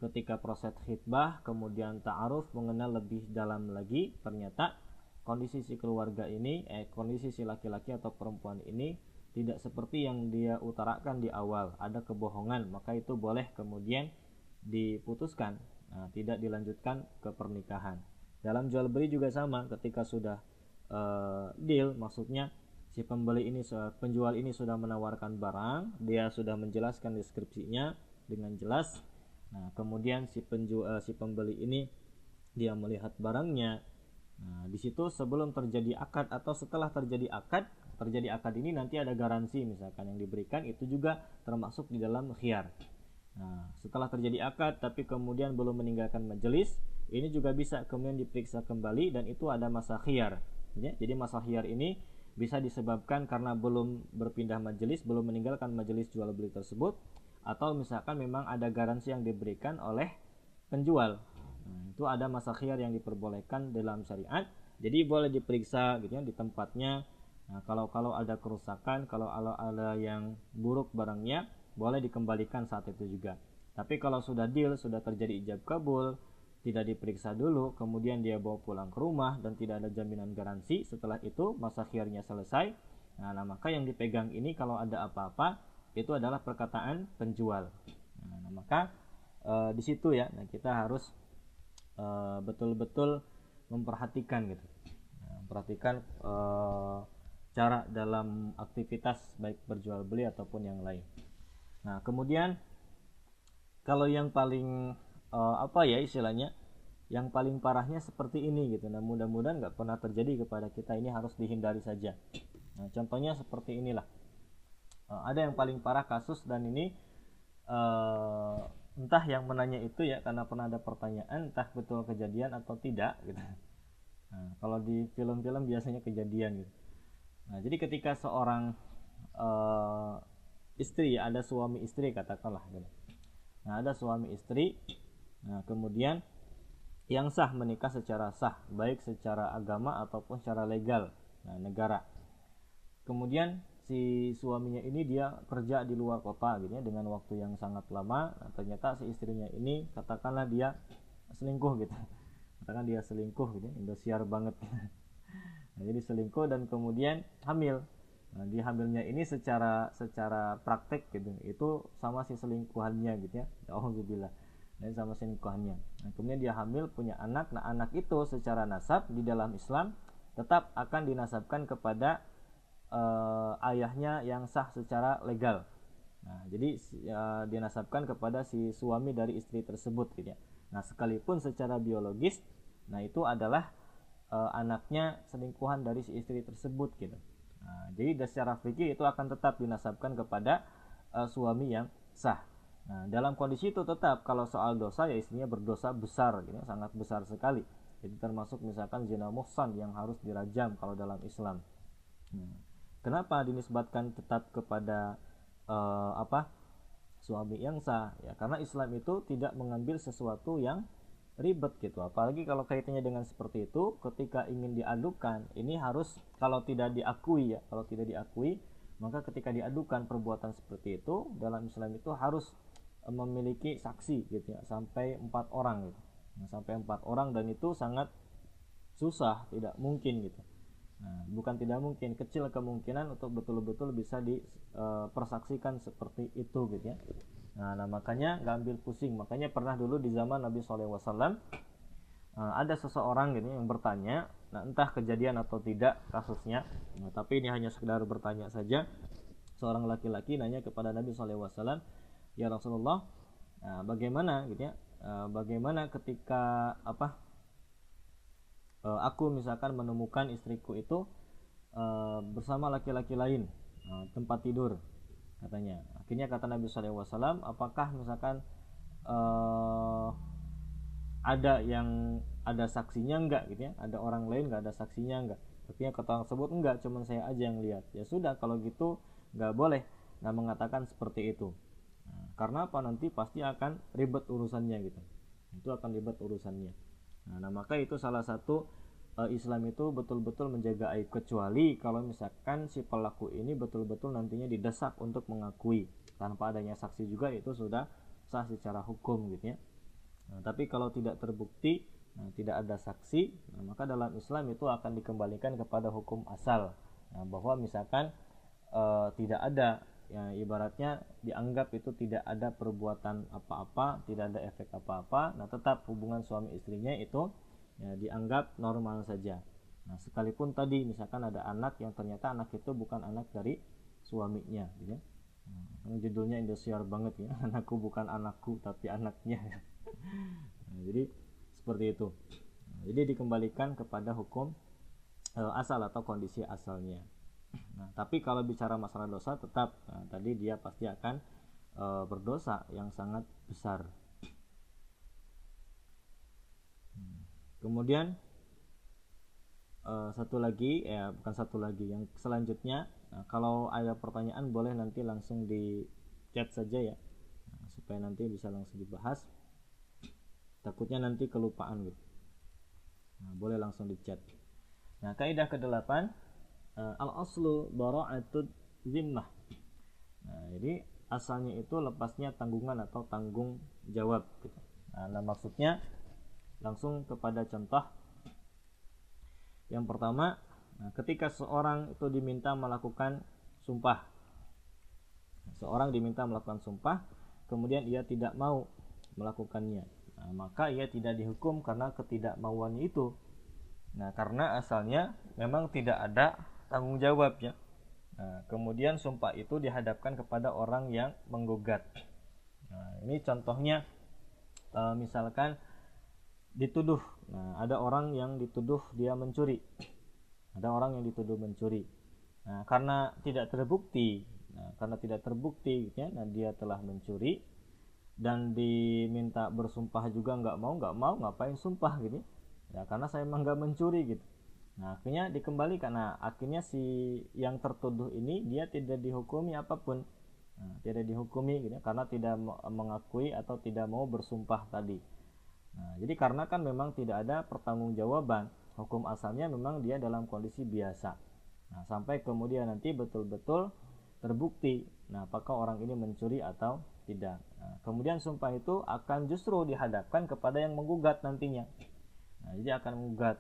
ketika proses khidbah kemudian ta'aruf mengenal lebih dalam lagi ternyata kondisi si keluarga ini eh kondisi si laki-laki atau perempuan ini tidak seperti yang dia utarakan di awal. Ada kebohongan maka itu boleh kemudian diputuskan. Nah, tidak dilanjutkan ke pernikahan. Dalam jual beli juga sama ketika sudah uh, deal maksudnya si pembeli ini penjual ini sudah menawarkan barang dia sudah menjelaskan deskripsinya dengan jelas. Nah, kemudian si penjual si pembeli ini dia melihat barangnya. Nah, di situ sebelum terjadi akad atau setelah terjadi akad, terjadi akad ini nanti ada garansi misalkan yang diberikan itu juga termasuk di dalam khiyar. Nah, setelah terjadi akad tapi kemudian belum meninggalkan majelis, ini juga bisa kemudian diperiksa kembali dan itu ada masa khiyar. Ya, jadi masa khiyar ini bisa disebabkan karena belum berpindah majelis, belum meninggalkan majelis jual beli tersebut atau misalkan memang ada garansi yang diberikan oleh penjual nah, itu ada masa khiyar yang diperbolehkan dalam syariat jadi boleh diperiksa gitu ya di tempatnya nah, kalau kalau ada kerusakan kalau ada yang buruk barangnya boleh dikembalikan saat itu juga. Tapi kalau sudah deal sudah terjadi ijab kabul tidak diperiksa dulu kemudian dia bawa pulang ke rumah dan tidak ada jaminan garansi setelah itu masa khiyarnya selesai. Nah, nah maka yang dipegang ini kalau ada apa-apa itu adalah perkataan penjual. Nah, maka e, di situ ya, nah kita harus eh, betul-betul memperhatikan gitu, nah, memperhatikan e, cara dalam aktivitas baik berjual beli ataupun yang lain. Nah kemudian kalau yang paling e, apa ya istilahnya, yang paling parahnya seperti ini gitu. Nah mudah-mudahan nggak pernah terjadi kepada kita ini harus dihindari saja. Nah contohnya seperti inilah uh, ada yang paling parah kasus dan ini uh, entah yang menanya itu ya karena pernah ada pertanyaan entah betul kejadian atau tidak gitu nah, kalau di film-film biasanya kejadian gitu nah jadi ketika seorang uh, istri ada suami istri katakanlah gitu. Nah ada suami istri nah kemudian yang sah menikah secara sah baik secara agama ataupun secara legal nah negara. Kemudian si suaminya ini dia kerja di luar kota gitu ya dengan waktu yang sangat lama. Nah, ternyata si istrinya ini katakanlah dia selingkuh gitu. Katakan dia selingkuh gitu ya, Indosiar banget nah, jadi selingkuh dan kemudian hamil. Nah, di hamilnya ini secara secara praktek gitu itu sama si selingkuhannya gitu ya. Alhamdulillah dan sama selingkuhannya. Nah, kemudian dia hamil punya anak. Nah anak itu secara nasab di dalam Islam tetap akan dinasabkan kepada uh, ayahnya yang sah secara legal. Nah, jadi uh, dinasabkan kepada si suami dari istri tersebut gitu ya. Nah, sekalipun secara biologis nah itu adalah uh, anaknya selingkuhan dari si istri tersebut gitu. Nah, jadi secara fikih itu akan tetap dinasabkan kepada uh, suami yang sah. Nah, dalam kondisi itu tetap kalau soal dosa ya istrinya berdosa besar gitu, sangat besar sekali. Jadi termasuk misalkan zina muhsan yang harus dirajam kalau dalam Islam. Hmm. Kenapa dinisbatkan tetap kepada uh, apa suami yang sah? Ya karena Islam itu tidak mengambil sesuatu yang ribet gitu. Apalagi kalau kaitannya dengan seperti itu, ketika ingin diadukan, ini harus kalau tidak diakui ya, kalau tidak diakui, maka ketika diadukan perbuatan seperti itu dalam Islam itu harus eh, memiliki saksi gitu ya, sampai empat orang gitu. Nah, sampai empat orang dan itu sangat susah, tidak mungkin gitu. Nah, bukan tidak mungkin, kecil kemungkinan untuk betul-betul bisa dipersaksikan e, seperti itu gitu ya. Nah, nah makanya nggak ambil pusing. Makanya pernah dulu di zaman Nabi SAW e, ada seseorang gini yang bertanya, nah entah kejadian atau tidak kasusnya, nah, tapi ini hanya sekedar bertanya saja. Seorang laki-laki nanya kepada Nabi SAW, ya Rasulullah, nah, bagaimana gitu ya? E, bagaimana ketika apa aku misalkan menemukan istriku itu bersama laki-laki lain tempat tidur katanya. Akhirnya kata Nabi SAW apakah misalkan uh, ada yang ada saksinya enggak? Gitu ya. Ada orang lain enggak? Ada saksinya enggak? Akhirnya kata orang tersebut enggak cuman saya aja yang lihat. Ya sudah kalau gitu enggak boleh. Nggak mengatakan seperti itu. Nah, karena apa? Nanti pasti akan ribet urusannya gitu. Itu akan ribet urusannya. Nah, nah maka itu salah satu uh, Islam itu betul-betul menjaga aib kecuali kalau misalkan si pelaku ini betul-betul nantinya didesak untuk mengakui. Tanpa adanya saksi juga itu sudah sah secara hukum gitu ya. Nah, tapi kalau tidak terbukti nah, tidak ada saksi nah, maka dalam Islam itu akan dikembalikan kepada hukum asal. Nah, bahwa misalkan uh, tidak ada ya ibaratnya dianggap itu tidak ada perbuatan apa-apa, tidak ada efek apa-apa, nah tetap hubungan suami istrinya itu ya, dianggap normal saja. Nah, sekalipun tadi misalkan ada anak yang ternyata anak itu bukan anak dari suaminya, gitu ya. Nah, judulnya Indosiar banget ya, anakku bukan anakku tapi anaknya. nah, jadi seperti itu. Nah, jadi dikembalikan kepada hukum e, asal atau kondisi asalnya. Nah, tapi kalau bicara masalah dosa tetap nah, tadi dia pasti akan e, berdosa yang sangat besar. Hmm. Kemudian e, satu lagi ya bukan satu lagi yang selanjutnya nah, kalau ada pertanyaan boleh nanti langsung di chat saja ya nah, supaya nanti bisa langsung dibahas. Takutnya nanti kelupaan gitu. Nah, boleh langsung di chat. Nah, kaidah ke-8 uh, al aslu bara'atud zimmah nah jadi asalnya itu lepasnya tanggungan atau tanggung jawab gitu. nah, nah maksudnya langsung kepada contoh yang pertama nah, ketika seorang itu diminta melakukan sumpah seorang diminta melakukan sumpah kemudian ia tidak mau melakukannya nah, maka ia tidak dihukum karena ketidakmauannya itu nah karena asalnya memang tidak ada tanggung jawab ya. Nah, kemudian sumpah itu dihadapkan kepada orang yang menggugat. Nah, ini contohnya e, misalkan dituduh. Nah, ada orang yang dituduh dia mencuri. Ada orang yang dituduh mencuri. Nah, karena tidak terbukti, nah, karena tidak terbukti, ya, nah dia telah mencuri dan diminta bersumpah juga nggak mau, nggak mau, ngapain sumpah gitu? Ya, karena saya emang nggak mencuri gitu. Nah, akhirnya dikembalikan. Nah, akhirnya si yang tertuduh ini dia tidak dihukumi apa pun. Nah, tidak dihukumi gitu karena tidak mengakui atau tidak mau bersumpah tadi. Nah, jadi karena kan memang tidak ada pertanggungjawaban. Hukum asalnya memang dia dalam kondisi biasa. Nah, sampai kemudian nanti betul-betul terbukti. Nah, apakah orang ini mencuri atau tidak. Nah, kemudian sumpah itu akan justru dihadapkan kepada yang menggugat nantinya. Nah, jadi akan menggugat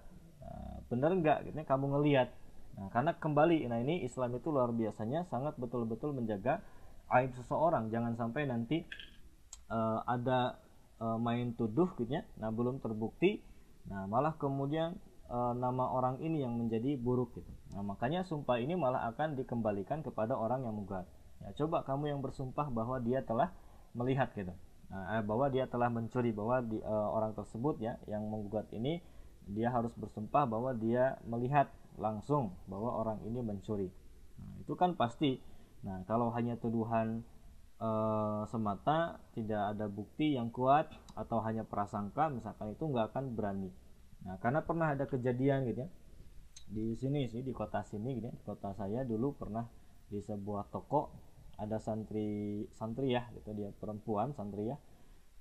Nah, bener nggak gitu kamu ngelihat nah karena kembali nah ini Islam itu luar biasanya sangat betul-betul menjaga aib seseorang jangan sampai nanti uh, ada uh, main tuduh gitu ya. Nah belum terbukti. Nah malah kemudian uh, nama orang ini yang menjadi buruk gitu. Nah makanya sumpah ini malah akan dikembalikan kepada orang yang menggugat ya coba kamu yang bersumpah bahwa dia telah melihat gitu. Nah, bahwa dia telah mencuri bahwa di, uh, orang tersebut ya yang menggugat ini dia harus bersumpah bahwa dia melihat langsung bahwa orang ini mencuri. Nah, itu kan pasti. Nah, kalau hanya tuduhan e, semata tidak ada bukti yang kuat atau hanya prasangka misalkan itu nggak akan berani. Nah, karena pernah ada kejadian gitu ya. Di sini sih di kota sini gitu ya, di kota saya dulu pernah di sebuah toko ada santri santri ya gitu dia perempuan santri ya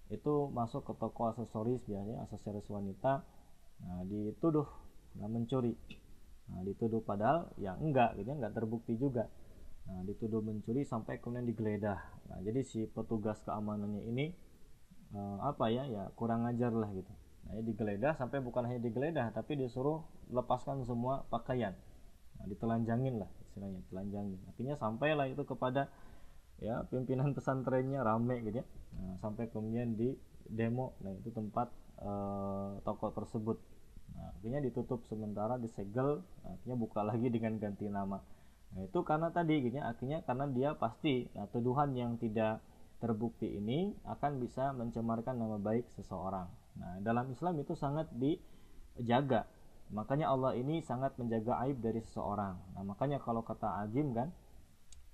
itu masuk ke toko aksesoris biasanya aksesoris wanita nah, dituduh nah, mencuri nah, dituduh padahal ya enggak gitu ya, enggak terbukti juga nah, dituduh mencuri sampai kemudian digeledah. Nah, jadi si petugas keamanannya ini uh, apa ya ya kurang ajar lah gitu. Nah, digeledah sampai bukan hanya digeledah tapi disuruh lepaskan semua pakaian. Nah, ditelanjangin lah istilahnya telanjangin. Akhirnya sampailah itu kepada ya pimpinan pesantrennya rame gitu ya. Nah, sampai kemudian di demo. Nah itu tempat uh, toko tersebut. Nah, akhirnya ditutup sementara disegel. Akhirnya buka lagi dengan ganti nama nah itu karena tadi gitu akhirnya karena dia pasti nah, tuduhan yang tidak terbukti ini akan bisa mencemarkan nama baik seseorang. Nah dalam Islam itu sangat dijaga. Makanya Allah ini sangat menjaga aib dari seseorang. Nah makanya kalau kata Azim kan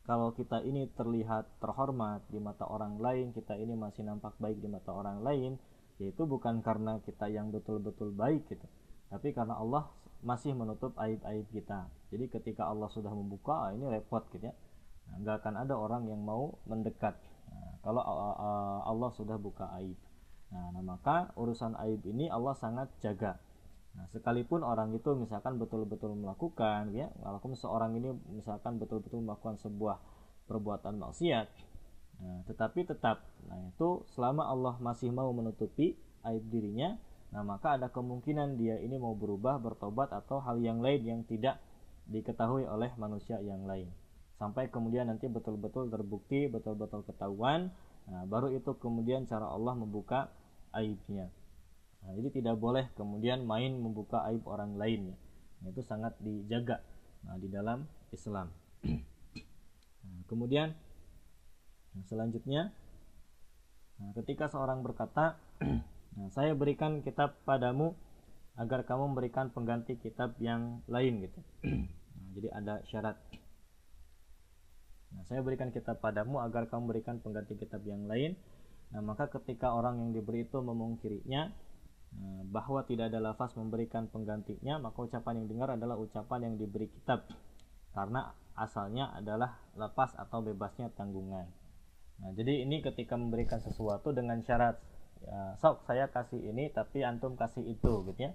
kalau kita ini terlihat terhormat di mata orang lain, kita ini masih nampak baik di mata orang lain, yaitu bukan karena kita yang betul-betul baik gitu, tapi karena Allah masih menutup aib-aib kita. Jadi ketika Allah sudah membuka, ah, ini repot gitu ya. Nah, nggak akan ada orang yang mau mendekat. Nah, kalau Allah sudah buka aib. Nah, nah maka urusan aib ini Allah sangat jaga. Nah, sekalipun orang itu misalkan betul-betul melakukan ya, walaupun seorang ini misalkan betul-betul melakukan sebuah perbuatan maksiat, nah, tetapi tetap nah itu selama Allah masih mau menutupi aib dirinya, nah maka ada kemungkinan dia ini mau berubah, bertobat atau hal yang lain yang tidak diketahui oleh manusia yang lain. Sampai kemudian nanti betul-betul terbukti, betul-betul ketahuan, nah, baru itu kemudian cara Allah membuka aibnya. Nah, jadi tidak boleh kemudian main membuka aib orang lainnya. Nah, itu sangat dijaga nah, di dalam Islam. nah, kemudian nah, selanjutnya, nah, ketika seorang berkata, nah, saya berikan kitab padamu agar kamu memberikan pengganti kitab yang lain gitu. nah, jadi ada syarat. Nah, saya berikan kitab padamu agar kamu berikan pengganti kitab yang lain Nah, maka ketika orang yang diberi itu memungkirinya eh, bahwa tidak ada lafaz memberikan penggantinya, maka ucapan yang dengar adalah ucapan yang diberi kitab karena asalnya adalah lepas atau bebasnya tanggungan. Nah, jadi ini ketika memberikan sesuatu dengan syarat ya, sok saya kasih ini tapi antum kasih itu gitu ya.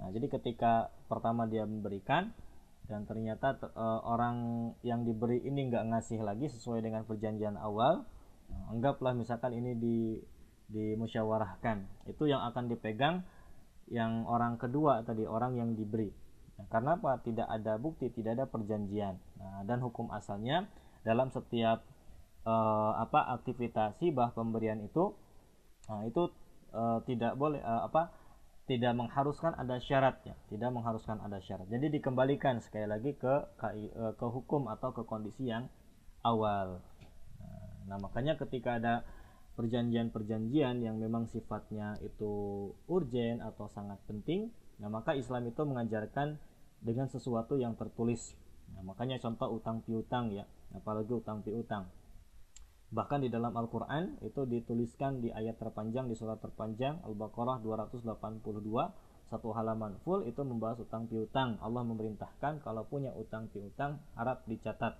Nah, jadi ketika pertama dia memberikan dan ternyata e, orang yang diberi ini nggak ngasih lagi sesuai dengan perjanjian awal, anggaplah misalkan ini di dimusyawarahkan. Itu yang akan dipegang yang orang kedua tadi orang yang diberi. Nah, karena apa? Tidak ada bukti tidak ada perjanjian. Nah, dan hukum asalnya dalam setiap uh, apa aktivitas hibah pemberian itu nah, itu uh, tidak boleh uh, apa tidak mengharuskan ada syaratnya tidak mengharuskan ada syarat jadi dikembalikan sekali lagi ke ke, ke hukum atau ke kondisi yang awal Nah, makanya ketika ada perjanjian-perjanjian yang memang sifatnya itu urgen atau sangat penting, nah maka Islam itu mengajarkan dengan sesuatu yang tertulis. Nah, makanya contoh utang piutang ya, apalagi utang piutang. Bahkan di dalam Al-Qur'an itu dituliskan di ayat terpanjang di surat terpanjang Al-Baqarah 282 satu halaman full itu membahas utang piutang. Allah memerintahkan kalau punya utang piutang harap dicatat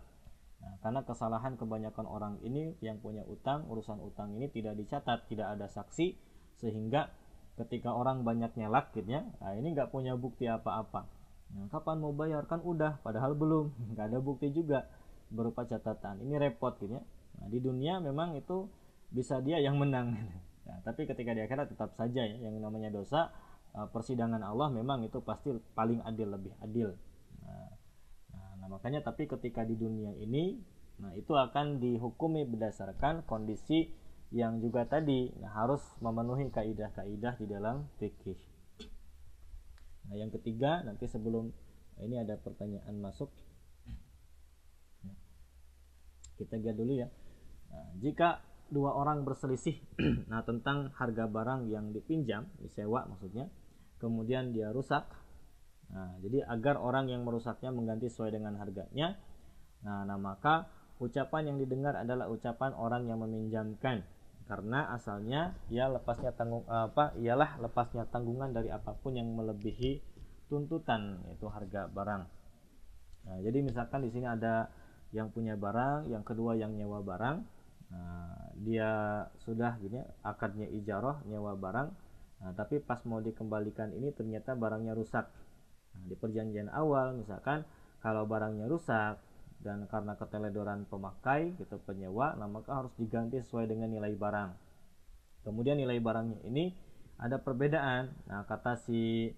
Nah, karena kesalahan kebanyakan orang ini yang punya utang, urusan utang ini tidak dicatat, tidak ada saksi, sehingga ketika orang banyak nyelak gitu ya, nah ini nggak punya bukti apa-apa. Nah, kapan mau bayar kan udah, padahal belum, nggak ada bukti juga berupa catatan. Ini repot gitu ya. Nah, di dunia memang itu bisa dia yang menang. Nah, tapi ketika di akhirat tetap saja ya, yang namanya dosa eh, persidangan Allah memang itu pasti paling adil lebih adil. Nah, makanya tapi ketika di dunia ini nah itu akan dihukumi berdasarkan kondisi yang juga tadi nah, harus memenuhi kaidah-kaidah di dalam fikih. Nah, yang ketiga nanti sebelum ini ada pertanyaan masuk. Kita lihat dulu ya. Nah, jika dua orang berselisih nah tentang harga barang yang dipinjam, disewa maksudnya, kemudian dia rusak Nah, jadi agar orang yang merusaknya mengganti sesuai dengan harganya. Nah, nah maka ucapan yang didengar adalah ucapan orang yang meminjamkan karena asalnya ia lepasnya tanggung apa ialah lepasnya tanggungan dari apa pun yang melebihi tuntutan yaitu harga barang. Nah, jadi misalkan di sini ada yang punya barang, yang kedua yang nyewa barang. Nah, dia sudah gini akadnya ijarah nyewa barang. Nah, tapi pas mau dikembalikan ini ternyata barangnya rusak Nah, di perjanjian awal misalkan kalau barangnya rusak dan karena keteledoran pemakai gitu penyewa, nah maka harus diganti sesuai dengan nilai barang. Kemudian nilai barangnya ini ada perbedaan. Nah, kata si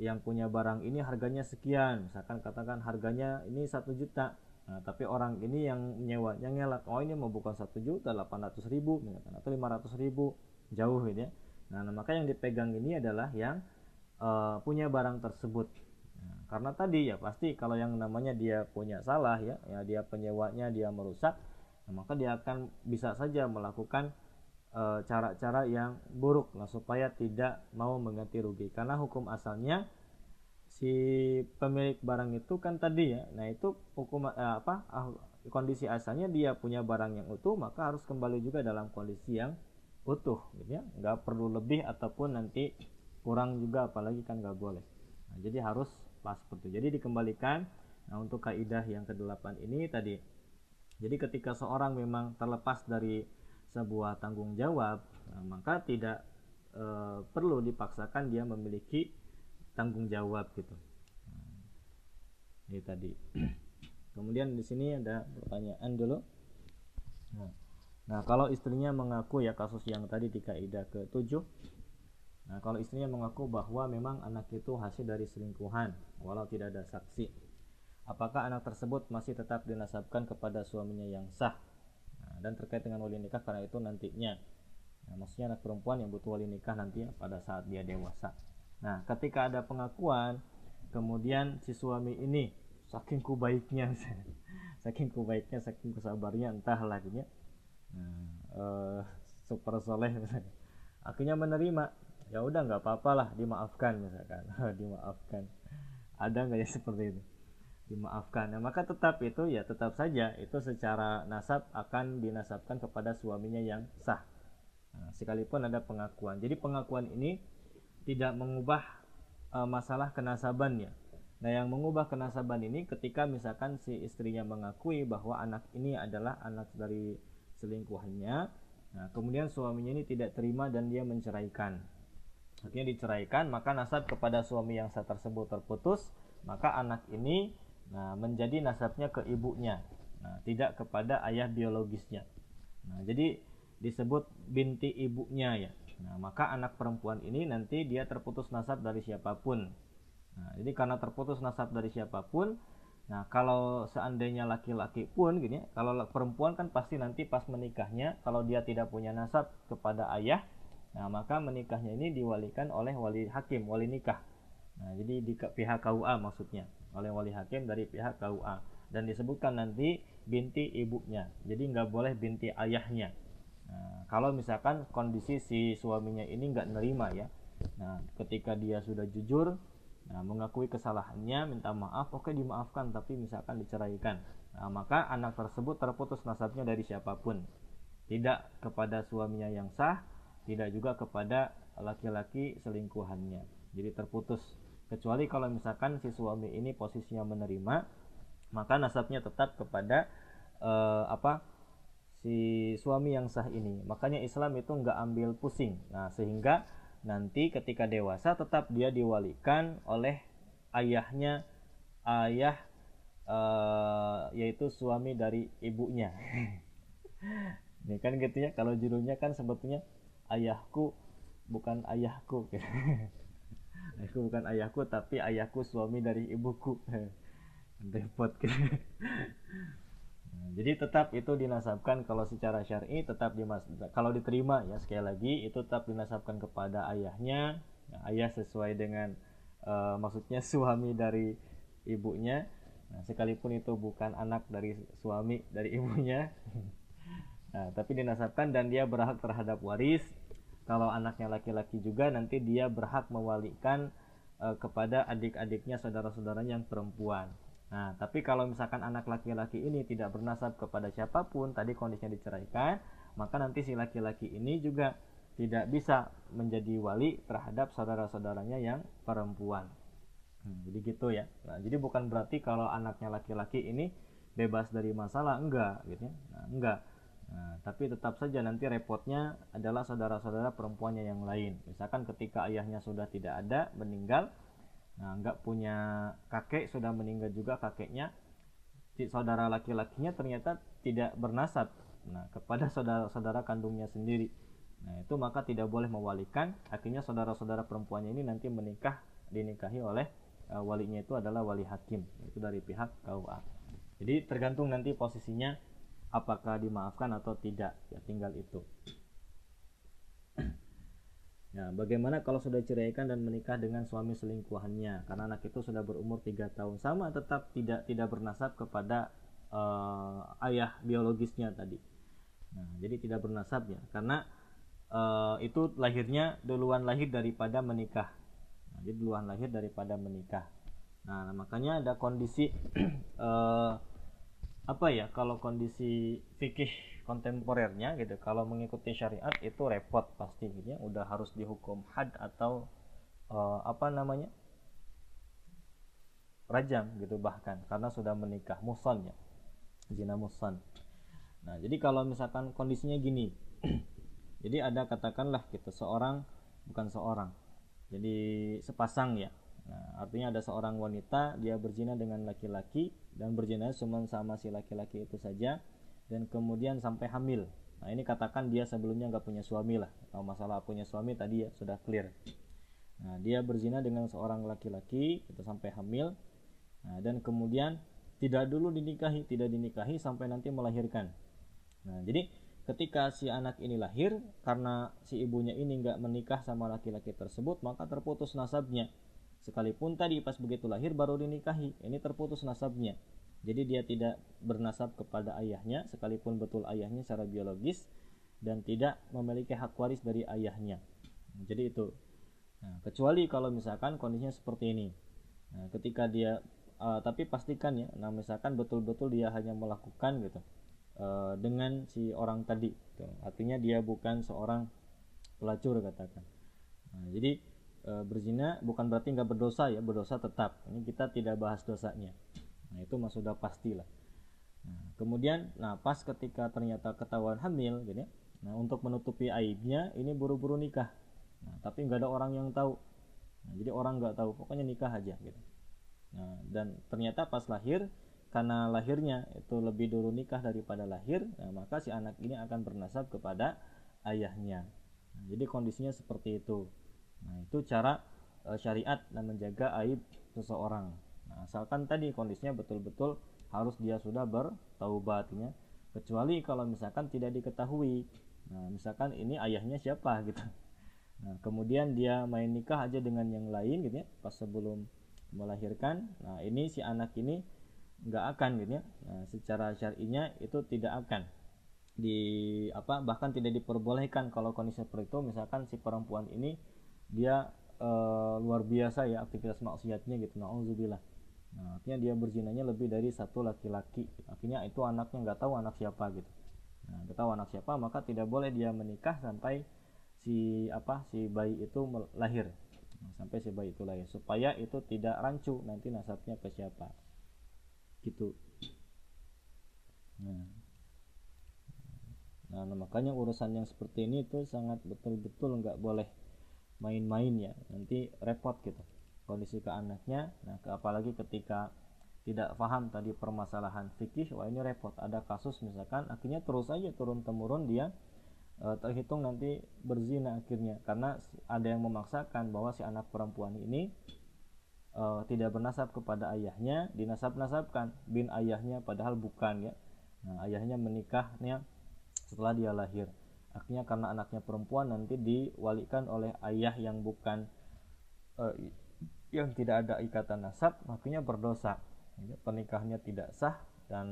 yang punya barang ini harganya sekian, misalkan katakan harganya ini satu juta. Nah, tapi orang ini yang nyewanya ngelak, oh ini mau bukan satu juta, delapan ratus ribu, atau lima ratus ribu, jauh gitu ya. Nah, nah, maka yang dipegang ini adalah yang uh, punya barang tersebut. Karena tadi ya pasti kalau yang namanya dia punya salah ya ya dia penyewanya dia merusak nah, maka dia akan bisa saja melakukan e, cara-cara yang buruk lah supaya tidak mau mengganti rugi. Karena hukum asalnya si pemilik barang itu kan tadi ya nah itu hukum eh, apa ah, kondisi asalnya dia punya barang yang utuh maka harus kembali juga dalam kondisi yang utuh gitu ya nggak perlu lebih ataupun nanti kurang juga apalagi kan nggak boleh nah, jadi harus pas seperti itu. Jadi dikembalikan nah untuk kaidah yang ke-8 ini tadi. Jadi ketika seorang memang terlepas dari sebuah tanggung jawab, nah, maka tidak e, perlu dipaksakan dia memiliki tanggung jawab gitu. Nah, ini tadi. Kemudian di sini ada pertanyaan dulu. Nah, nah kalau istrinya mengaku ya kasus yang tadi di kaidah ke tujuh Nah, kalau istrinya mengaku bahwa memang anak itu hasil dari selingkuhan, walau tidak ada saksi, apakah anak tersebut masih tetap dinasabkan kepada suaminya yang sah? Nah, dan terkait dengan wali nikah karena itu nantinya, nah, maksudnya anak perempuan yang butuh wali nikah nanti pada saat dia dewasa. Nah, ketika ada pengakuan, kemudian si suami ini saking kubaiknya, saking kubaiknya, saking kesabarnya, entahlah gitu ya, nah, uh, super soleh misalnya, akhirnya menerima ya udah nggak apa-apa lah dimaafkan misalkan. Dimaafkan. Ada nggak ya seperti itu? Dimaafkan. Nah, maka tetap itu ya tetap saja itu secara nasab akan dinasabkan kepada suaminya yang sah. Nah, sekalipun ada pengakuan. Jadi pengakuan ini tidak mengubah uh, masalah kenasabannya. Nah yang mengubah kenasaban ini ketika misalkan si istrinya mengakui bahwa anak ini adalah anak dari selingkuhannya nah kemudian suaminya ini tidak terima dan dia menceraikan. Akhirnya diceraikan maka nasab kepada suami yang tersebut terputus maka anak ini nah, menjadi nasabnya ke ibunya. Nah, tidak kepada ayah biologisnya. Nah, jadi disebut binti ibunya ya nah, maka anak perempuan ini nanti dia terputus nasab dari siapa pun nah, jadi karena terputus nasab dari siapa pun Nah, kalau seandainya laki-laki pun gini, ya, kalau perempuan kan pasti nanti pas menikahnya kalau dia tidak punya nasab kepada ayah, Nah, maka menikahnya ini diwalikan oleh wali hakim, wali nikah. Nah, jadi di pihak KUA maksudnya, oleh wali hakim dari pihak KUA dan disebutkan nanti binti ibunya. Jadi nggak boleh binti ayahnya. Nah, kalau misalkan kondisi si suaminya ini nggak nerima ya. Nah, ketika dia sudah jujur, nah, mengakui kesalahannya, minta maaf, oke dimaafkan, tapi misalkan diceraikan. Nah, maka anak tersebut terputus nasabnya dari siapa pun. Tidak kepada suaminya yang sah, tidak juga kepada laki-laki selingkuhannya. Jadi terputus. Kecuali kalau misalkan si suami ini posisinya menerima, maka nasabnya tetap kepada uh, apa si suami yang sah ini. Makanya Islam itu nggak ambil pusing. Nah sehingga nanti ketika dewasa tetap dia diwalikan oleh ayahnya, ayah uh, yaitu suami dari ibunya. Ini kan gitu ya. Kalau judulnya kan sebetulnya ayahku bukan ayahku ayahku bukan ayahku tapi ayahku suami dari ibuku repot jadi tetap itu dinasabkan kalau secara syar'i tetap dimas kalau diterima ya sekali lagi itu tetap dinasabkan kepada ayahnya nah, ayah sesuai dengan uh, maksudnya suami dari ibunya nah, sekalipun itu bukan anak dari suami dari ibunya Nah, tapi dinasabkan dan dia berhak terhadap waris. Kalau anaknya laki-laki juga nanti dia berhak mewalikan e, kepada adik-adiknya saudara-saudaranya yang perempuan. Nah, tapi kalau misalkan anak laki-laki ini tidak bernasab kepada siapa pun, tadi kondisinya diceraikan, maka nanti si laki-laki ini juga tidak bisa menjadi wali terhadap saudara-saudaranya yang perempuan. Hmm, jadi gitu ya. Nah, jadi bukan berarti kalau anaknya laki-laki ini bebas dari masalah, enggak gitu ya. Nah, enggak Nah, tapi tetap saja nanti repotnya adalah saudara-saudara perempuannya yang lain. Misalkan ketika ayahnya sudah tidak ada, meninggal, nah nggak punya kakek, sudah meninggal juga kakeknya, saudara laki-lakinya ternyata tidak bernasab nah, kepada saudara-saudara kandungnya sendiri. Nah, itu maka tidak boleh mewalikan, akhirnya saudara-saudara perempuannya ini nanti menikah, dinikahi oleh uh, walinya itu adalah wali hakim, itu dari pihak KUA. Jadi tergantung nanti posisinya apakah dimaafkan atau tidak ya tinggal itu Ya, bagaimana kalau sudah ceraikan dan menikah dengan suami selingkuhannya karena anak itu sudah berumur tiga tahun sama tetap tidak tidak bernasab kepada uh, ayah biologisnya tadi. Nah, jadi tidak bernasab ya karena uh, itu lahirnya duluan lahir daripada menikah. Nah, jadi duluan lahir daripada menikah. Nah, makanya ada kondisi uh, apa ya kalau kondisi fikih kontemporernya gitu. Kalau mengikuti syariat itu repot pasti gitu ya. Udah harus dihukum had atau uh, apa namanya? Rajam gitu bahkan karena sudah menikah. Muson ya. Zina muson. Nah jadi kalau misalkan kondisinya gini jadi ada katakanlah gitu seorang bukan seorang jadi sepasang ya. Nah, artinya ada seorang wanita dia berzina dengan laki-laki dan berzina cuma sama si laki-laki itu saja dan kemudian sampai hamil. Nah ini katakan dia sebelumnya nggak punya suami lah. Kalau masalah punya suami tadi ya sudah clear. Nah dia berzina dengan seorang laki-laki itu sampai hamil. Nah, dan kemudian tidak dulu dinikahi tidak dinikahi sampai nanti melahirkan. Nah jadi ketika si anak ini lahir karena si ibunya ini nggak menikah sama laki-laki tersebut maka terputus nasabnya. Sekalipun tadi pas begitu lahir baru dinikahi ini terputus nasabnya jadi dia tidak bernasab kepada ayahnya sekalipun betul ayahnya secara biologis dan tidak memiliki hak waris dari ayahnya. Jadi itu. Nah, kecuali kalau misalkan kondisinya seperti ini. Nah, ketika dia uh, tapi pastikan ya nah misalkan betul-betul dia hanya melakukan gitu Eh, dengan si orang tadi gitu. artinya dia bukan seorang pelacur katakan. Nah, jadi e, berzina bukan berarti nggak berdosa ya berdosa tetap. Ini kita tidak bahas dosanya nah itu mah sudah pastilah nah, kemudian nah pas ketika ternyata ketahuan hamil gitu nah untuk menutupi aibnya ini buru-buru nikah. Nah tapi nggak ada orang yang tahu. Nah, jadi orang nggak tahu pokoknya nikah aja gitu. Nah dan ternyata pas lahir karena lahirnya itu lebih dulu nikah daripada lahir nah, maka si anak ini akan bernasab kepada ayahnya. Nah, jadi kondisinya seperti itu. Nah itu cara e, syariat dan menjaga aib seseorang asalkan tadi kondisinya betul-betul harus dia sudah bertaubatnya kecuali kalau misalkan tidak diketahui. Nah misalkan ini ayahnya siapa gitu. Nah kemudian dia main nikah aja dengan yang lain gitu ya pas sebelum melahirkan. Nah ini si anak ini nggak akan gitu ya. Nah, secara syar'inya itu tidak akan di apa bahkan tidak diperbolehkan kalau kondisi seperti itu. Misalkan si perempuan ini dia e, luar biasa ya aktivitas maksiatnya gitu. Nauzubillah nah artinya dia berzinanya lebih dari satu laki-laki. Akhirnya itu anaknya nggak tahu anak siapa gitu. Nah nggak tahu anak siapa maka tidak boleh dia menikah sampai si apa si bayi itu lahir. Nah, sampai si bayi itu lahir. Supaya itu tidak rancu nanti nasabnya ke siapa. Gitu. Nah nah makanya urusan yang seperti ini tuh sangat betul-betul nggak boleh main-main ya. Nanti repot gitu kondisi ke anaknya. Nah ke apalagi ketika tidak paham tadi permasalahan fikih wah ini repot. Ada kasus misalkan akhirnya terus aja turun temurun dia e, terhitung nanti berzina akhirnya. Karena ada yang memaksakan bahwa si anak perempuan ini uh, tidak bernasab kepada ayahnya dinasab-nasabkan bin ayahnya padahal bukan ya. Nah, ayahnya menikahnya setelah dia lahir. Akhirnya karena anaknya perempuan nanti diwalikan oleh ayah yang bukan uh, yang tidak ada ikatan nasab makanya berdosa. Ya, pernikahannya tidak sah dan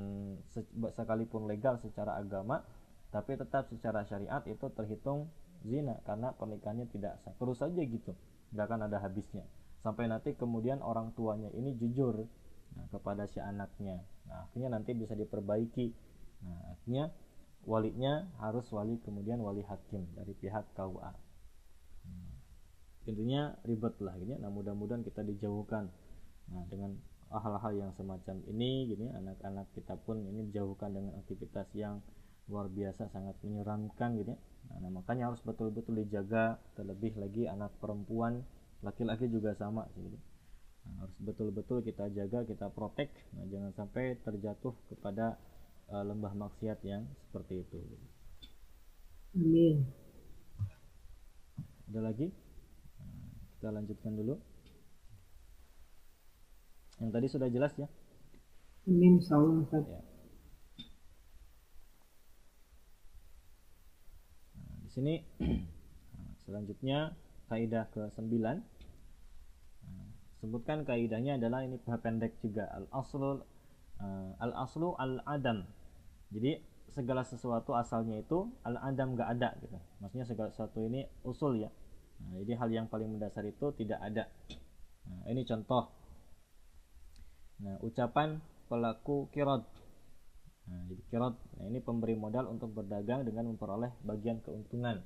sekalipun legal secara agama tapi tetap secara syariat itu terhitung zina karena pernikahannya tidak sah. Terus saja gitu nggak akan ada habisnya. Sampai nanti kemudian orang tuanya ini jujur nah, kepada si anaknya. Nah akhirnya nanti bisa diperbaiki. Nah akhirnya walinya harus wali kemudian wali hakim dari pihak KUA. Intinya ribet lah gitu nah mudah-mudahan kita dijauhkan. Nah dengan hal-hal yang semacam ini gini anak-anak kita pun ini dijauhkan dengan aktivitas yang luar biasa sangat menyeramkan gitu ya nah, makanya harus betul-betul dijaga terlebih lagi anak perempuan laki-laki juga sama sih gitu. nah, harus betul-betul kita jaga kita protek. Nah, jangan sampai terjatuh kepada uh, lembah maksiat yang seperti itu. Amin. Ada lagi kita lanjutkan dulu. Yang tadi sudah jelas ya? Amin salam ya. nah, di sini selanjutnya kaidah ke-9 nah, sebutkan kaidahnya adalah ini pendek juga. Al aslu uh, eh, al aslu al adam jadi segala sesuatu asalnya itu al adam gak ada gitu. Maksudnya segala sesuatu ini usul ya nah, jadi hal yang paling mendasar itu tidak ada nah, ini contoh nah ucapan pelaku kirot nah, jadi kirot nah, ini pemberi modal untuk berdagang dengan memperoleh bagian keuntungan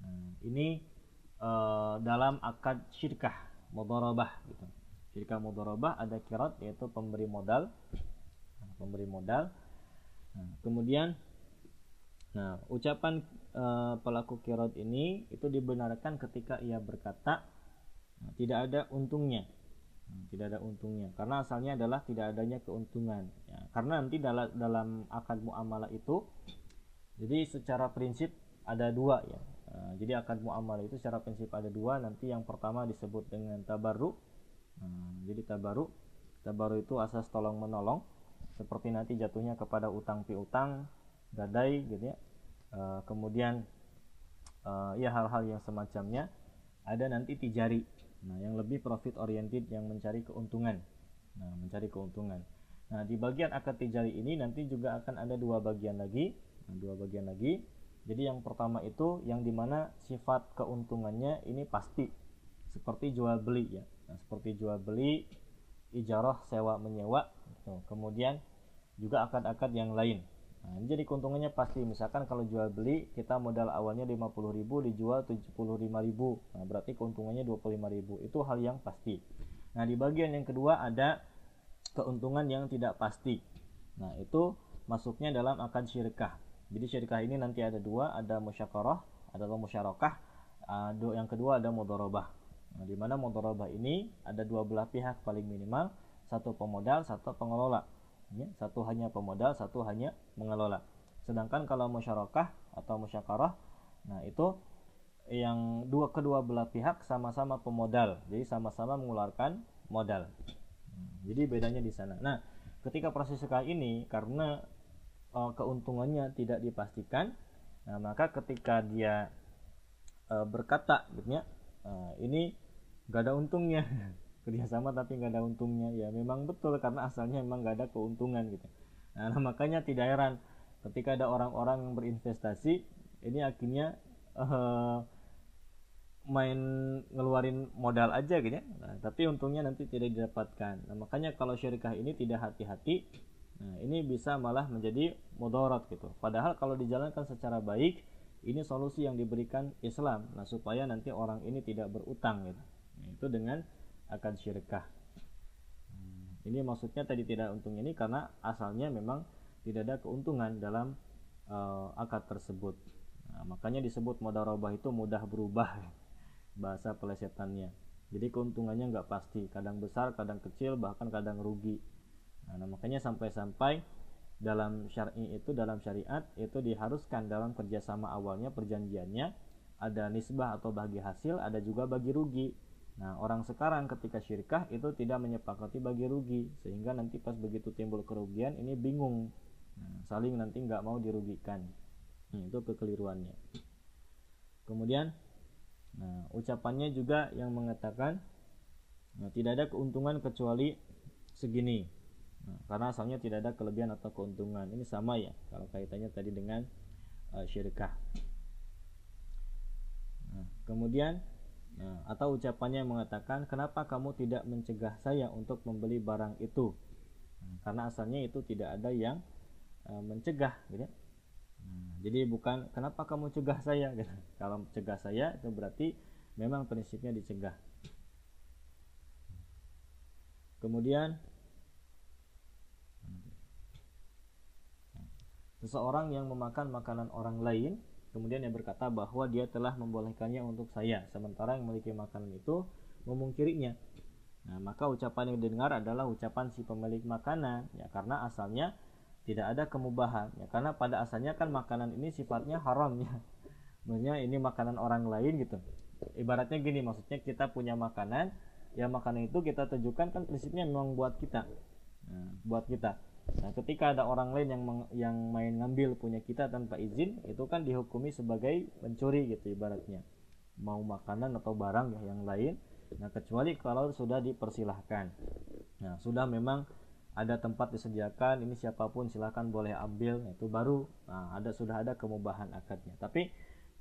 nah, ini uh, dalam akad syirkah mudharabah gitu. Syirkah mudharabah ada kirat yaitu pemberi modal. Nah, pemberi modal. Nah, kemudian Nah, ucapan eh, pelaku kirot ini itu dibenarkan ketika ia berkata nah, tidak ada untungnya. Nah, tidak ada untungnya karena asalnya adalah tidak adanya keuntungan. Ya, karena nanti dalam dalam akad muamalah itu jadi secara prinsip ada dua ya. Nah, jadi akad muamalah itu secara prinsip ada dua. Nanti yang pertama disebut dengan tabarru. Nah, jadi tabarru, tabarru itu asas tolong menolong. Seperti nanti jatuhnya kepada utang piutang, gadai gitu ya. Uh, kemudian uh, ya hal-hal yang semacamnya ada nanti tijari. Nah, yang lebih profit oriented yang mencari keuntungan. Nah, mencari keuntungan. Nah, di bagian akad tijari ini nanti juga akan ada dua bagian lagi. Nah, dua bagian lagi jadi yang pertama itu yang di mana sifat keuntungannya ini pasti seperti jual beli ya. Nah, seperti jual beli, ijarah, sewa menyewa. Gitu. Kemudian juga akad-akad yang lain. Nah, jadi keuntungannya pasti. Misalkan kalau jual beli kita modal awalnya 50.000 dijual 75.000. Nah, berarti keuntungannya 25.000. Itu hal yang pasti. Nah, di bagian yang kedua ada keuntungan yang tidak pasti. Nah, itu masuknya dalam akad syirkah. Jadi syirkah ini nanti ada dua, ada musyakarah, ada musyarakah, uh, yang kedua ada mudorobah. Nah, di mana mudorobah ini ada dua belah pihak paling minimal, satu pemodal, satu pengelola. Ya, satu hanya pemodal, satu hanya mengelola. Sedangkan kalau musyarakah atau musyakarah, nah itu yang dua kedua belah pihak sama-sama pemodal, jadi sama-sama mengeluarkan modal. Jadi bedanya di sana. Nah, ketika proses sekali ini karena uh, keuntungannya tidak dipastikan nah maka ketika dia uh, berkata gitu ya uh, ini gak ada untungnya kerjasama tapi gak ada untungnya ya memang betul karena asalnya memang gak ada keuntungan gitu nah, makanya tidak heran ketika ada orang-orang yang berinvestasi ini akhirnya uh, main ngeluarin modal aja gitu ya nah, tapi untungnya nanti tidak didapatkan nah makanya kalau syarikah ini tidak hati-hati Nah, ini bisa malah menjadi mudarat gitu. Padahal kalau dijalankan secara baik, ini solusi yang diberikan Islam. Nah, supaya nanti orang ini tidak berutang gitu. Nah, itu dengan akan syirkah. Hmm, ini maksudnya tadi tidak untung ini karena asalnya memang tidak ada keuntungan dalam uh, akad tersebut. Nah, makanya disebut mudarabah itu mudah berubah bahasa pelesetannya. Jadi keuntungannya nggak pasti, kadang besar, kadang kecil, bahkan kadang rugi. Nah, makanya sampai-sampai dalam syar'i itu dalam syariat itu diharuskan dalam kerjasama awalnya perjanjiannya ada nisbah atau bagi hasil, ada juga bagi rugi. Nah, orang sekarang ketika syirkah itu tidak menyepakati bagi rugi, sehingga nanti pas begitu timbul kerugian ini bingung, nah, saling nanti nggak mau dirugikan. Nah, itu kekeliruannya. Kemudian, nah, ucapannya juga yang mengatakan nah, tidak ada keuntungan kecuali segini. Nah, karena asalnya tidak ada kelebihan atau keuntungan. Ini sama ya kalau kaitannya tadi dengan uh, syirkah. Nah, kemudian nah, atau ucapannya mengatakan kenapa kamu tidak mencegah saya untuk membeli barang itu? Nah, karena asalnya itu tidak ada yang uh, mencegah gitu. Nah, jadi bukan kenapa kamu cegah saya gitu. Kalau cegah saya itu berarti memang prinsipnya dicegah. Kemudian Seseorang yang memakan makanan orang lain kemudian yang berkata bahwa dia telah membolehkannya untuk saya sementara yang memiliki makanan itu memungkirinya. Nah, maka ucapan yang didengar adalah ucapan si pemilik makanan ya karena asalnya tidak ada kemubahan ya karena pada asalnya kan makanan ini sifatnya haram ya. Maksudnya ini makanan orang lain gitu. Ibaratnya gini maksudnya kita punya makanan ya makanan itu kita tunjukkan kan prinsipnya memang buat kita. Nah, buat kita Nah, ketika ada orang lain yang yang main ngambil punya kita tanpa izin, itu kan dihukumi sebagai mencuri gitu ibaratnya. Mau makanan atau barang ya yang lain. Nah, kecuali kalau sudah dipersilahkan. Nah, sudah memang ada tempat disediakan, ini siapa pun silahkan boleh ambil, nah, itu baru nah, ada sudah ada kemubahan akadnya. Tapi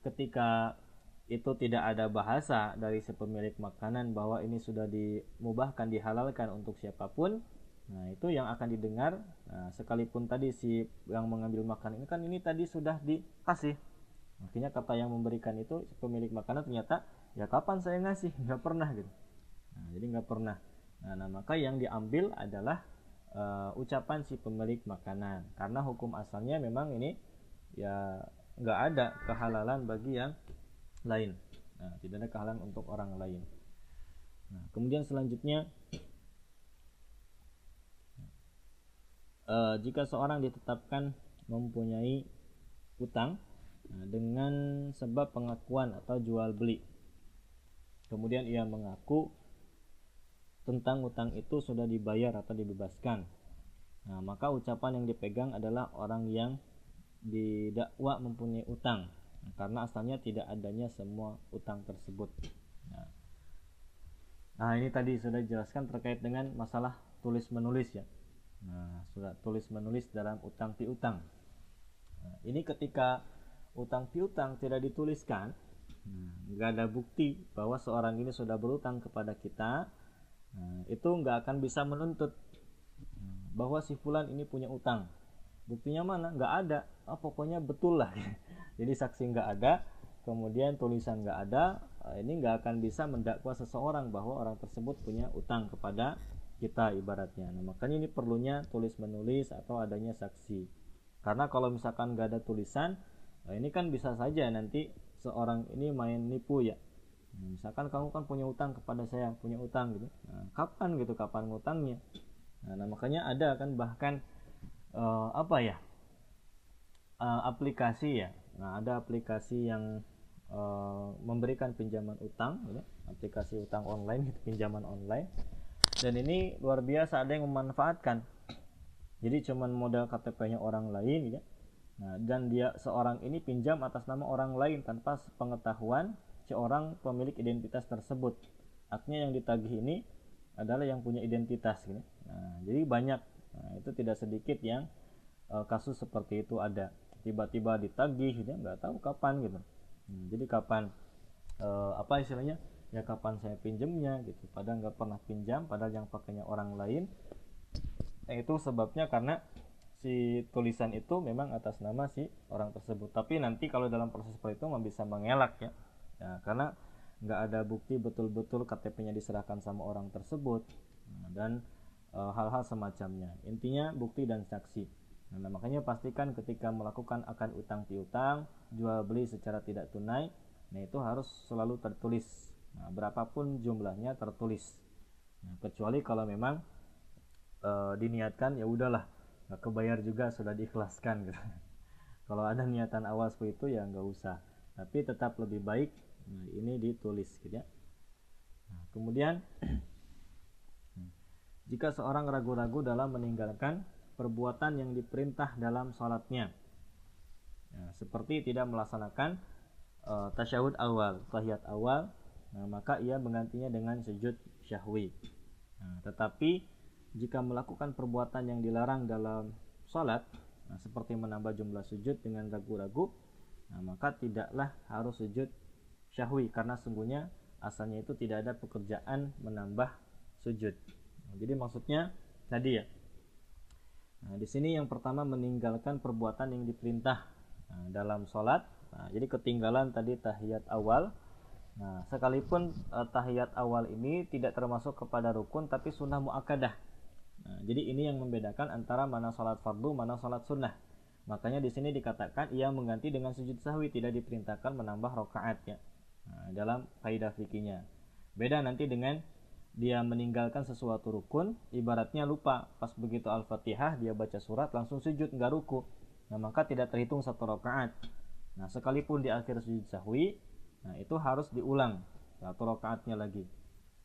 ketika itu tidak ada bahasa dari si pemilik makanan bahwa ini sudah dimubahkan dihalalkan untuk siapa pun Nah, itu yang akan didengar nah, sekalipun tadi si yang mengambil makanan ini kan ini tadi sudah dikasih. Akhirnya kata yang memberikan itu pemilik makanan ternyata ya kapan saya ngasih nggak pernah gitu. Nah, jadi nggak pernah. Nah, nah, maka yang diambil adalah uh, ucapan si pemilik makanan karena hukum asalnya memang ini ya nggak ada kehalalan bagi yang lain. Nah, tidak ada kehalalan untuk orang lain. Nah, kemudian selanjutnya uh, jika seorang ditetapkan mempunyai utang nah, dengan sebab pengakuan atau jual beli, kemudian ia mengaku tentang utang itu sudah dibayar atau dibebaskan. Nah, maka ucapan yang dipegang adalah orang yang didakwa mempunyai utang karena asalnya tidak adanya semua utang tersebut. Nah, nah ini tadi sudah dijelaskan terkait dengan masalah tulis menulis ya. Nah, sudah tulis menulis dalam utang piutang. Nah, ini ketika utang piutang tidak dituliskan, nah, nggak ada bukti bahwa seorang ini sudah berutang kepada kita, nah, itu nggak akan bisa menuntut nah, bahwa si fulan ini punya utang. Buktinya mana? Nggak ada. Oh, pokoknya betul lah. Jadi saksi nggak ada kemudian tulisan nggak ada eh, ini nggak akan bisa mendakwa seseorang bahwa orang tersebut punya utang kepada kita ibaratnya. Nah makanya ini perlunya tulis menulis atau adanya saksi. Karena kalau misalkan nggak ada tulisan eh, ini kan bisa saja nanti seorang ini main nipu ya. Nah, misalkan kamu kan punya utang kepada saya punya utang gitu. Nah, kapan gitu kapan ngutangnya? Nah, nah makanya ada kan bahkan uh, apa ya uh, aplikasi ya. Nah ada aplikasi yang uh, memberikan pinjaman utang ya. aplikasi utang online gitu pinjaman online dan ini luar biasa ada yang memanfaatkan jadi cuman modal KTP-nya orang lain ya nah dan dia seorang ini pinjam atas nama orang lain tanpa pengetahuan si orang pemilik identitas tersebut artinya yang ditagih ini adalah yang punya identitas gitu nah jadi banyak Nah, itu tidak sedikit yang uh, kasus seperti itu ada. Tiba-tiba ditagih, dia nggak tahu kapan gitu. Hmm, jadi kapan uh, apa istilahnya? Ya kapan saya pinjemnya gitu. Padahal nggak pernah pinjam, padahal yang pakainya orang lain. Nah, itu sebabnya karena si tulisan itu memang atas nama si orang tersebut. Tapi nanti kalau dalam proses itu bisa mengelak ya. ya karena nggak ada bukti betul-betul KTP-nya diserahkan sama orang tersebut. Nah, dan Eh, hal-hal semacamnya. Intinya bukti dan saksi. Nah, makanya pastikan ketika melakukan akan utang piutang, jual beli secara tidak tunai, nah itu harus selalu tertulis. Nah, berapapun jumlahnya tertulis. Nah, kecuali kalau memang e, diniatkan ya udahlah, nggak kebayar juga sudah diikhlaskan gitu. kalau ada niatan awal seperti itu ya nggak usah. Tapi tetap lebih baik nah, ini ditulis gitu ya. Nah, kemudian jika seorang ragu-ragu dalam meninggalkan perbuatan yang diperintah dalam sholatnya ya, seperti tidak melaksanakan uh, tasyahud awal tahiyat awal nah, maka ia menggantinya dengan sujud syahwi nah, tetapi jika melakukan perbuatan yang dilarang dalam sholat nah, seperti menambah jumlah sujud dengan ragu-ragu nah, maka tidaklah harus sujud syahwi karena sungguhnya asalnya itu tidak ada pekerjaan menambah sujud jadi maksudnya tadi ya. Nah, di sini yang pertama meninggalkan perbuatan yang diperintah nah, dalam sholat. Nah, jadi ketinggalan tadi tahiyat awal. Nah, sekalipun uh, tahiyat awal ini tidak termasuk kepada rukun tapi sunnah muakkadah. Nah, jadi ini yang membedakan antara mana sholat fardu, mana sholat sunnah. Makanya di sini dikatakan ia mengganti dengan sujud sahwi tidak diperintahkan menambah rokaat ya. Nah, dalam kaidah fikihnya. Beda nanti dengan dia meninggalkan sesuatu rukun ibaratnya lupa pas begitu al-fatihah dia baca surat langsung sujud nggak ruku nah maka tidak terhitung satu rakaat nah sekalipun di akhir sujud sahwi nah itu harus diulang satu rakaatnya lagi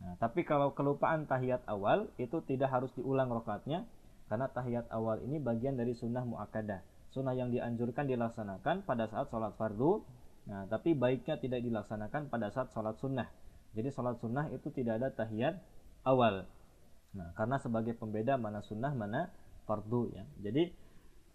nah tapi kalau kelupaan tahiyat awal itu tidak harus diulang rakaatnya karena tahiyat awal ini bagian dari sunnah muakkadah sunnah yang dianjurkan dilaksanakan pada saat sholat fardu nah tapi baiknya tidak dilaksanakan pada saat sholat sunnah jadi sholat sunnah itu tidak ada tahiyat awal. Nah, karena sebagai pembeda mana sunnah mana fardu ya. Jadi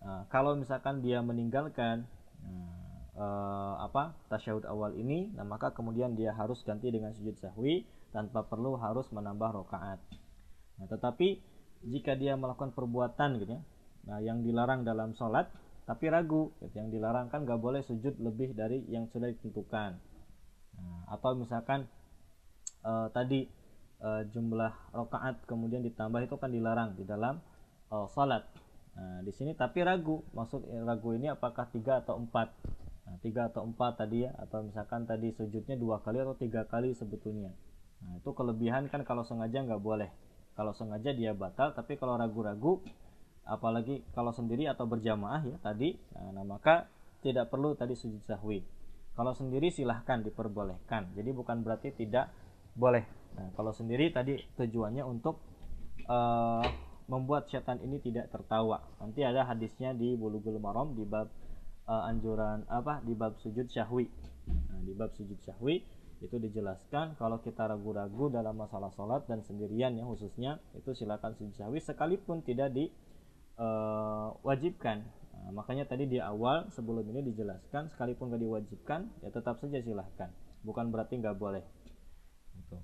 uh, kalau misalkan dia meninggalkan uh, apa tasyahud awal ini, nah maka kemudian dia harus ganti dengan sujud sahwi tanpa perlu harus menambah rokaat. Nah, tetapi jika dia melakukan perbuatan gitu ya, nah yang dilarang dalam sholat tapi ragu, gitu, yang dilarang kan nggak boleh sujud lebih dari yang sudah ditentukan. Nah, atau misalkan uh, tadi uh, jumlah rakaat kemudian ditambah itu kan dilarang di dalam uh, salat. Nah, di sini tapi ragu, maksud ragu ini apakah tiga atau empat? Nah, tiga atau empat tadi ya atau misalkan tadi sujudnya dua kali atau tiga kali sebetulnya. Nah itu kelebihan kan kalau sengaja nggak boleh. Kalau sengaja dia batal tapi kalau ragu-ragu apalagi kalau sendiri atau berjamaah ya tadi nah, nah maka tidak perlu tadi sujud sahwi. Kalau sendiri silahkan diperbolehkan. Jadi bukan berarti tidak boleh. Nah kalau sendiri tadi tujuannya untuk uh, membuat setan ini tidak tertawa. Nanti ada hadisnya di bulughul maram di bab uh, anjuran apa di bab sujud syahwi. Nah, di bab sujud syahwi itu dijelaskan kalau kita ragu-ragu dalam masalah sholat dan sendirian ya khususnya itu silakan sujud syahwi sekalipun tidak eh, uh, nah, makanya tadi di awal sebelum ini dijelaskan sekalipun tidak diwajibkan ya tetap saja silahkan. Bukan berarti nggak boleh gitu.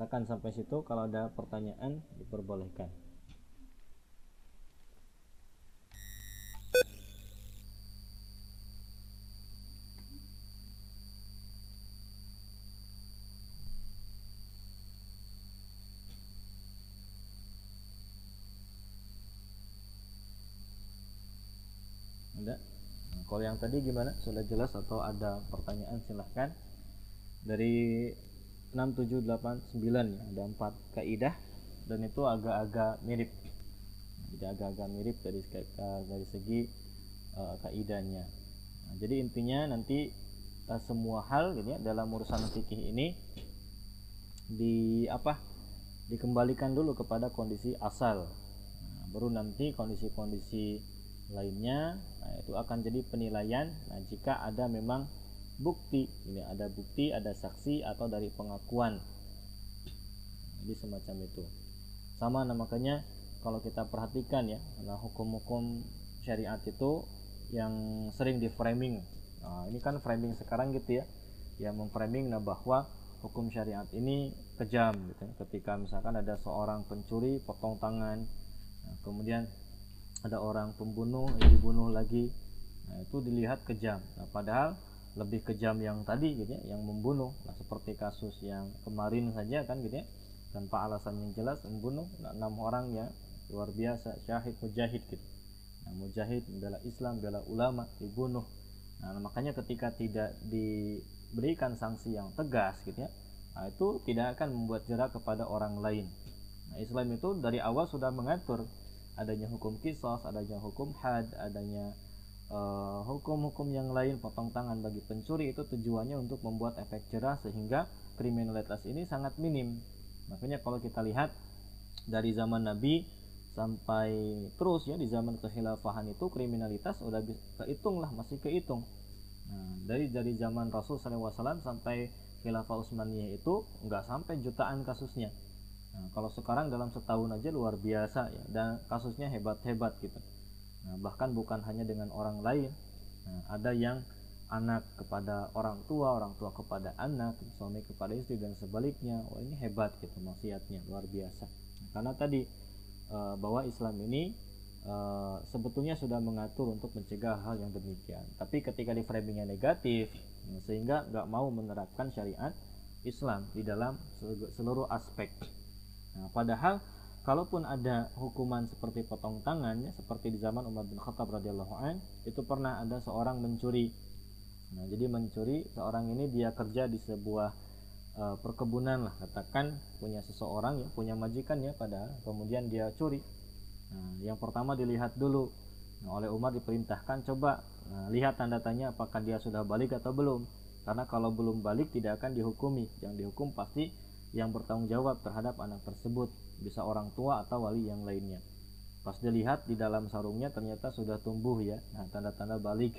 Silakan sampai situ. Kalau ada pertanyaan diperbolehkan. Ada? Kalau yang tadi gimana? Sudah jelas atau ada pertanyaan? Silahkan dari 6, 7, 8, 9 ya. Ada empat kaidah dan itu agak-agak mirip. Jadi agak-agak mirip dari dari segi uh, kaidahnya. Nah, jadi intinya nanti uh, semua hal gitu ya dalam urusan fikih ini di apa dikembalikan dulu kepada kondisi asal. Nah, baru nanti kondisi-kondisi lainnya nah, itu akan jadi penilaian. Nah jika ada memang bukti. Ini ada bukti ada saksi atau dari pengakuan. Jadi semacam itu. Sama nah makanya kalau kita perhatikan ya nah hukum-hukum syariat itu yang sering di framing nah, ini kan framing sekarang gitu ya yang memframing nah bahwa hukum syariat ini kejam gitu ya. ketika misalkan ada seorang pencuri potong tangan nah, kemudian ada orang pembunuh dibunuh lagi nah itu dilihat kejam. Nah, padahal lebih kejam yang tadi gitu ya yang membunuh. Nah seperti kasus yang kemarin saja kan gitu ya tanpa alasan yang jelas membunuh. Nah, enam orang ya luar biasa syahid mujahid gitu. Nah mujahid bela Islam bela ulama dibunuh. Nah makanya ketika tidak diberikan sanksi yang tegas gitu ya nah, itu tidak akan membuat jerak kepada orang lain. Nah Islam itu dari awal sudah mengatur adanya hukum kisos adanya hukum had adanya hukum-hukum uh, yang lain potong tangan bagi pencuri itu tujuannya untuk membuat efek jerah sehingga kriminalitas ini sangat minim. Makanya kalau kita lihat dari zaman Nabi sampai terus ya di zaman kekhilafahan itu kriminalitas udah kehitung lah masih kehitung. Nah, dari dari zaman Rasul SAW sampai khilafah Utsmaniyah itu nggak sampai jutaan kasusnya. Nah, kalau sekarang dalam setahun aja luar biasa ya dan kasusnya hebat-hebat gitu Nah, bahkan bukan hanya dengan orang lain. Nah, ada yang anak kepada orang tua, orang tua kepada anak, suami kepada istri dan sebaliknya. Wah, ini hebat gitu maksiatnya, luar biasa. Karena tadi e, bahwa Islam ini e, sebetulnya sudah mengatur untuk mencegah hal yang demikian. Tapi ketika di framingnya negatif, nah, sehingga nggak mau menerapkan syariat Islam di dalam seluruh aspek. Nah, padahal kalaupun ada hukuman seperti potong tangannya seperti di zaman Umar bin Khattab radhiyallahu an itu pernah ada seorang mencuri. Nah jadi mencuri seorang ini dia kerja di sebuah uh, perkebunan lah katakan punya seseorang ya punya majikan ya pada kemudian dia curi. Nah yang pertama dilihat dulu. Nah, oleh Umar diperintahkan coba nah, lihat tanda tanya apakah dia sudah balik atau belum. Karena kalau belum balik tidak akan dihukumi. Yang dihukum pasti yang bertanggung jawab terhadap anak tersebut bisa orang tua atau wali yang lainnya. Pas dilihat di dalam sarungnya ternyata sudah tumbuh ya. Nah tanda-tanda balik.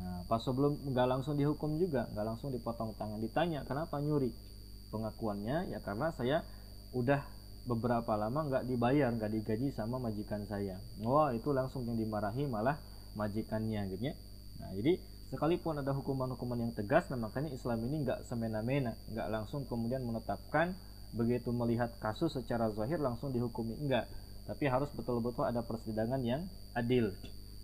Nah pas sebelum nggak langsung dihukum juga nggak langsung dipotong tangan. Ditanya kenapa nyuri? Pengakuannya ya karena saya udah beberapa lama nggak dibayar nggak digaji sama majikan saya. Wah itu langsung yang dimarahi malah majikannya gitu ya nah jadi sekalipun ada hukuman-hukuman yang tegas nah makanya Islam ini nggak semena-mena nggak langsung kemudian menetapkan begitu melihat kasus secara zahir langsung dihukumi. Enggak. Tapi harus betul-betul ada persidangan yang adil.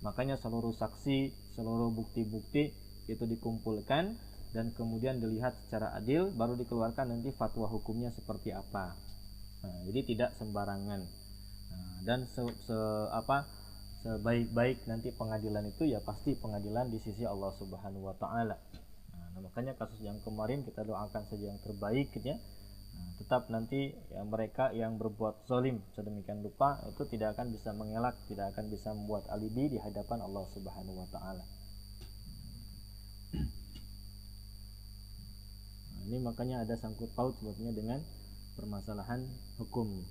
Makanya seluruh saksi seluruh bukti-bukti itu dikumpulkan dan kemudian dilihat secara adil baru dikeluarkan nanti fatwa hukumnya seperti apa. Nah, jadi tidak sembarangan. Nah, dan se, se apa sebaik-baik nanti pengadilan itu ya pasti pengadilan di sisi Allah Subhanahu wa taala. Nah, makanya kasus yang kemarin kita doakan saja yang terbaik ya. Nah, tetap nanti ya, mereka yang berbuat zalim sedemikian lupa itu tidak akan bisa mengelak, tidak akan bisa membuat alibi di hadapan Allah Subhanahu wa taala. Nah, ini makanya ada sangkut paut sebetulnya dengan permasalahan hukum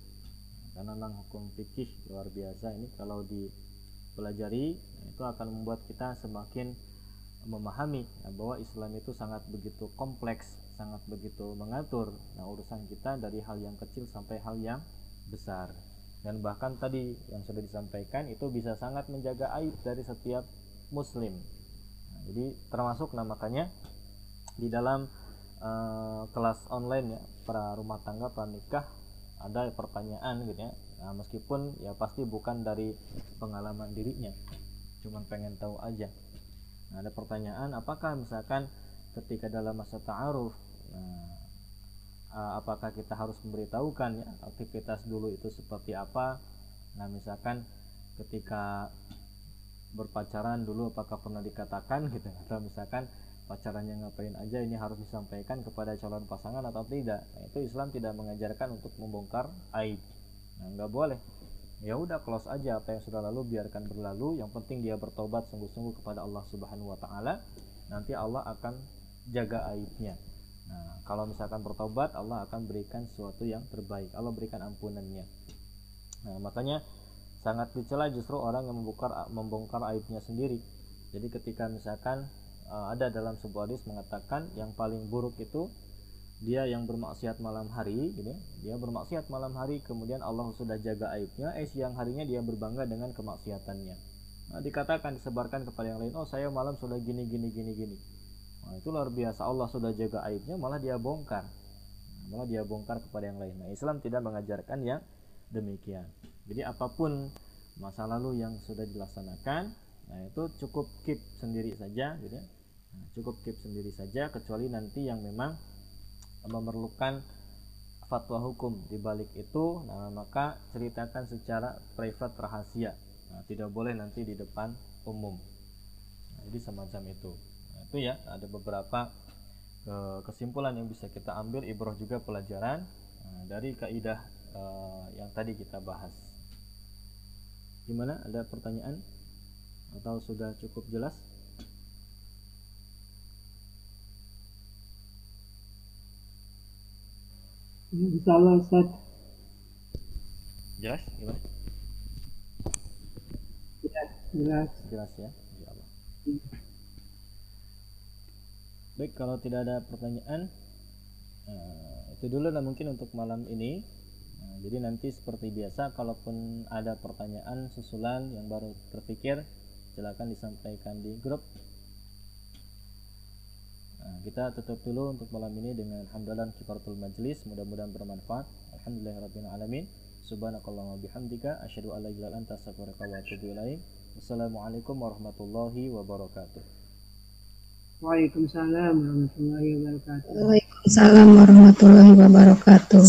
karena memang hukum fikih luar biasa ini kalau di pelajari itu akan membuat kita semakin memahami ya, bahwa Islam itu sangat begitu kompleks, sangat begitu mengatur nah urusan kita dari hal yang kecil sampai hal yang besar. Dan bahkan tadi yang sudah disampaikan itu bisa sangat menjaga aib dari setiap muslim. Nah, jadi termasuk nah makanya di dalam uh, kelas online ya para rumah tangga pranikah ada pertanyaan gitu ya nah, meskipun ya pasti bukan dari pengalaman dirinya cuman pengen tahu aja nah, ada pertanyaan apakah misalkan ketika dalam masa ta'aruf nah, apakah kita harus memberitahukan ya aktivitas dulu itu seperti apa? Nah misalkan ketika berpacaran dulu apakah pernah dikatakan gitu atau misalkan pacarannya ngapain aja ini harus disampaikan kepada calon pasangan atau tidak? Nah, itu Islam tidak mengajarkan untuk membongkar aib. Nah nggak boleh. Ya udah close aja apa yang sudah lalu biarkan berlalu. Yang penting dia bertobat sungguh-sungguh kepada Allah Subhanahu wa taala. Nanti Allah akan jaga aibnya nah kalau misalkan bertobat Allah akan berikan sesuatu yang terbaik. Allah berikan ampunannya. Nah makanya sangat dicela justru orang yang membongkar membongkar aibnya sendiri. Jadi ketika misalkan uh, ada dalam sebuah hadis mengatakan yang paling buruk itu dia yang bermaksiat malam hari gitu dia bermaksiat malam hari kemudian Allah sudah jaga aibnya eh siang harinya dia berbangga dengan kemaksiatannya. Nah, dikatakan disebarkan kepada yang lain oh saya malam sudah gini gini gini gini nah, itu luar biasa. Allah sudah jaga aibnya malah dia bongkar. Nah, malah dia bongkar kepada yang lain. Nah Islam tidak mengajarkan yang demikian. Jadi apa pun masa lalu yang sudah dilaksanakan nah itu cukup keep sendiri saja gitu ya. Nah, cukup keep sendiri saja kecuali nanti yang memang memerlukan fatwa hukum di balik itu nah, maka ceritakan secara private rahasia. Nah, tidak boleh nanti di depan umum. Nah, jadi semacam itu itu ya ada beberapa ke kesimpulan yang bisa kita ambil ibroh juga pelajaran nah, dari kaidah uh, yang tadi kita bahas gimana ada pertanyaan atau sudah cukup jelas Insya Allah Ustaz. Jelas gimana? Ya, jelas. Jelas ya, insya Allah. Baik, kalau tidak ada pertanyaan, uh, itu dulu lah mungkin untuk malam ini. Nah, jadi nanti seperti biasa, kalaupun ada pertanyaan susulan yang baru terpikir, silakan disampaikan di grup Nah, kita tutup dulu untuk malam ini dengan hamdalan kifaratul majlis. Mudah-mudahan bermanfaat. Alhamdulillahirabbil alamin. Subhanakallahumma bihamdika asyhadu an la ilaha illa anta wa atubu ilaik. Wassalamualaikum warahmatullahi wabarakatuh. Waalaikumsalam warahmatullahi wabarakatuh. Waalaikumsalam warahmatullahi wabarakatuh.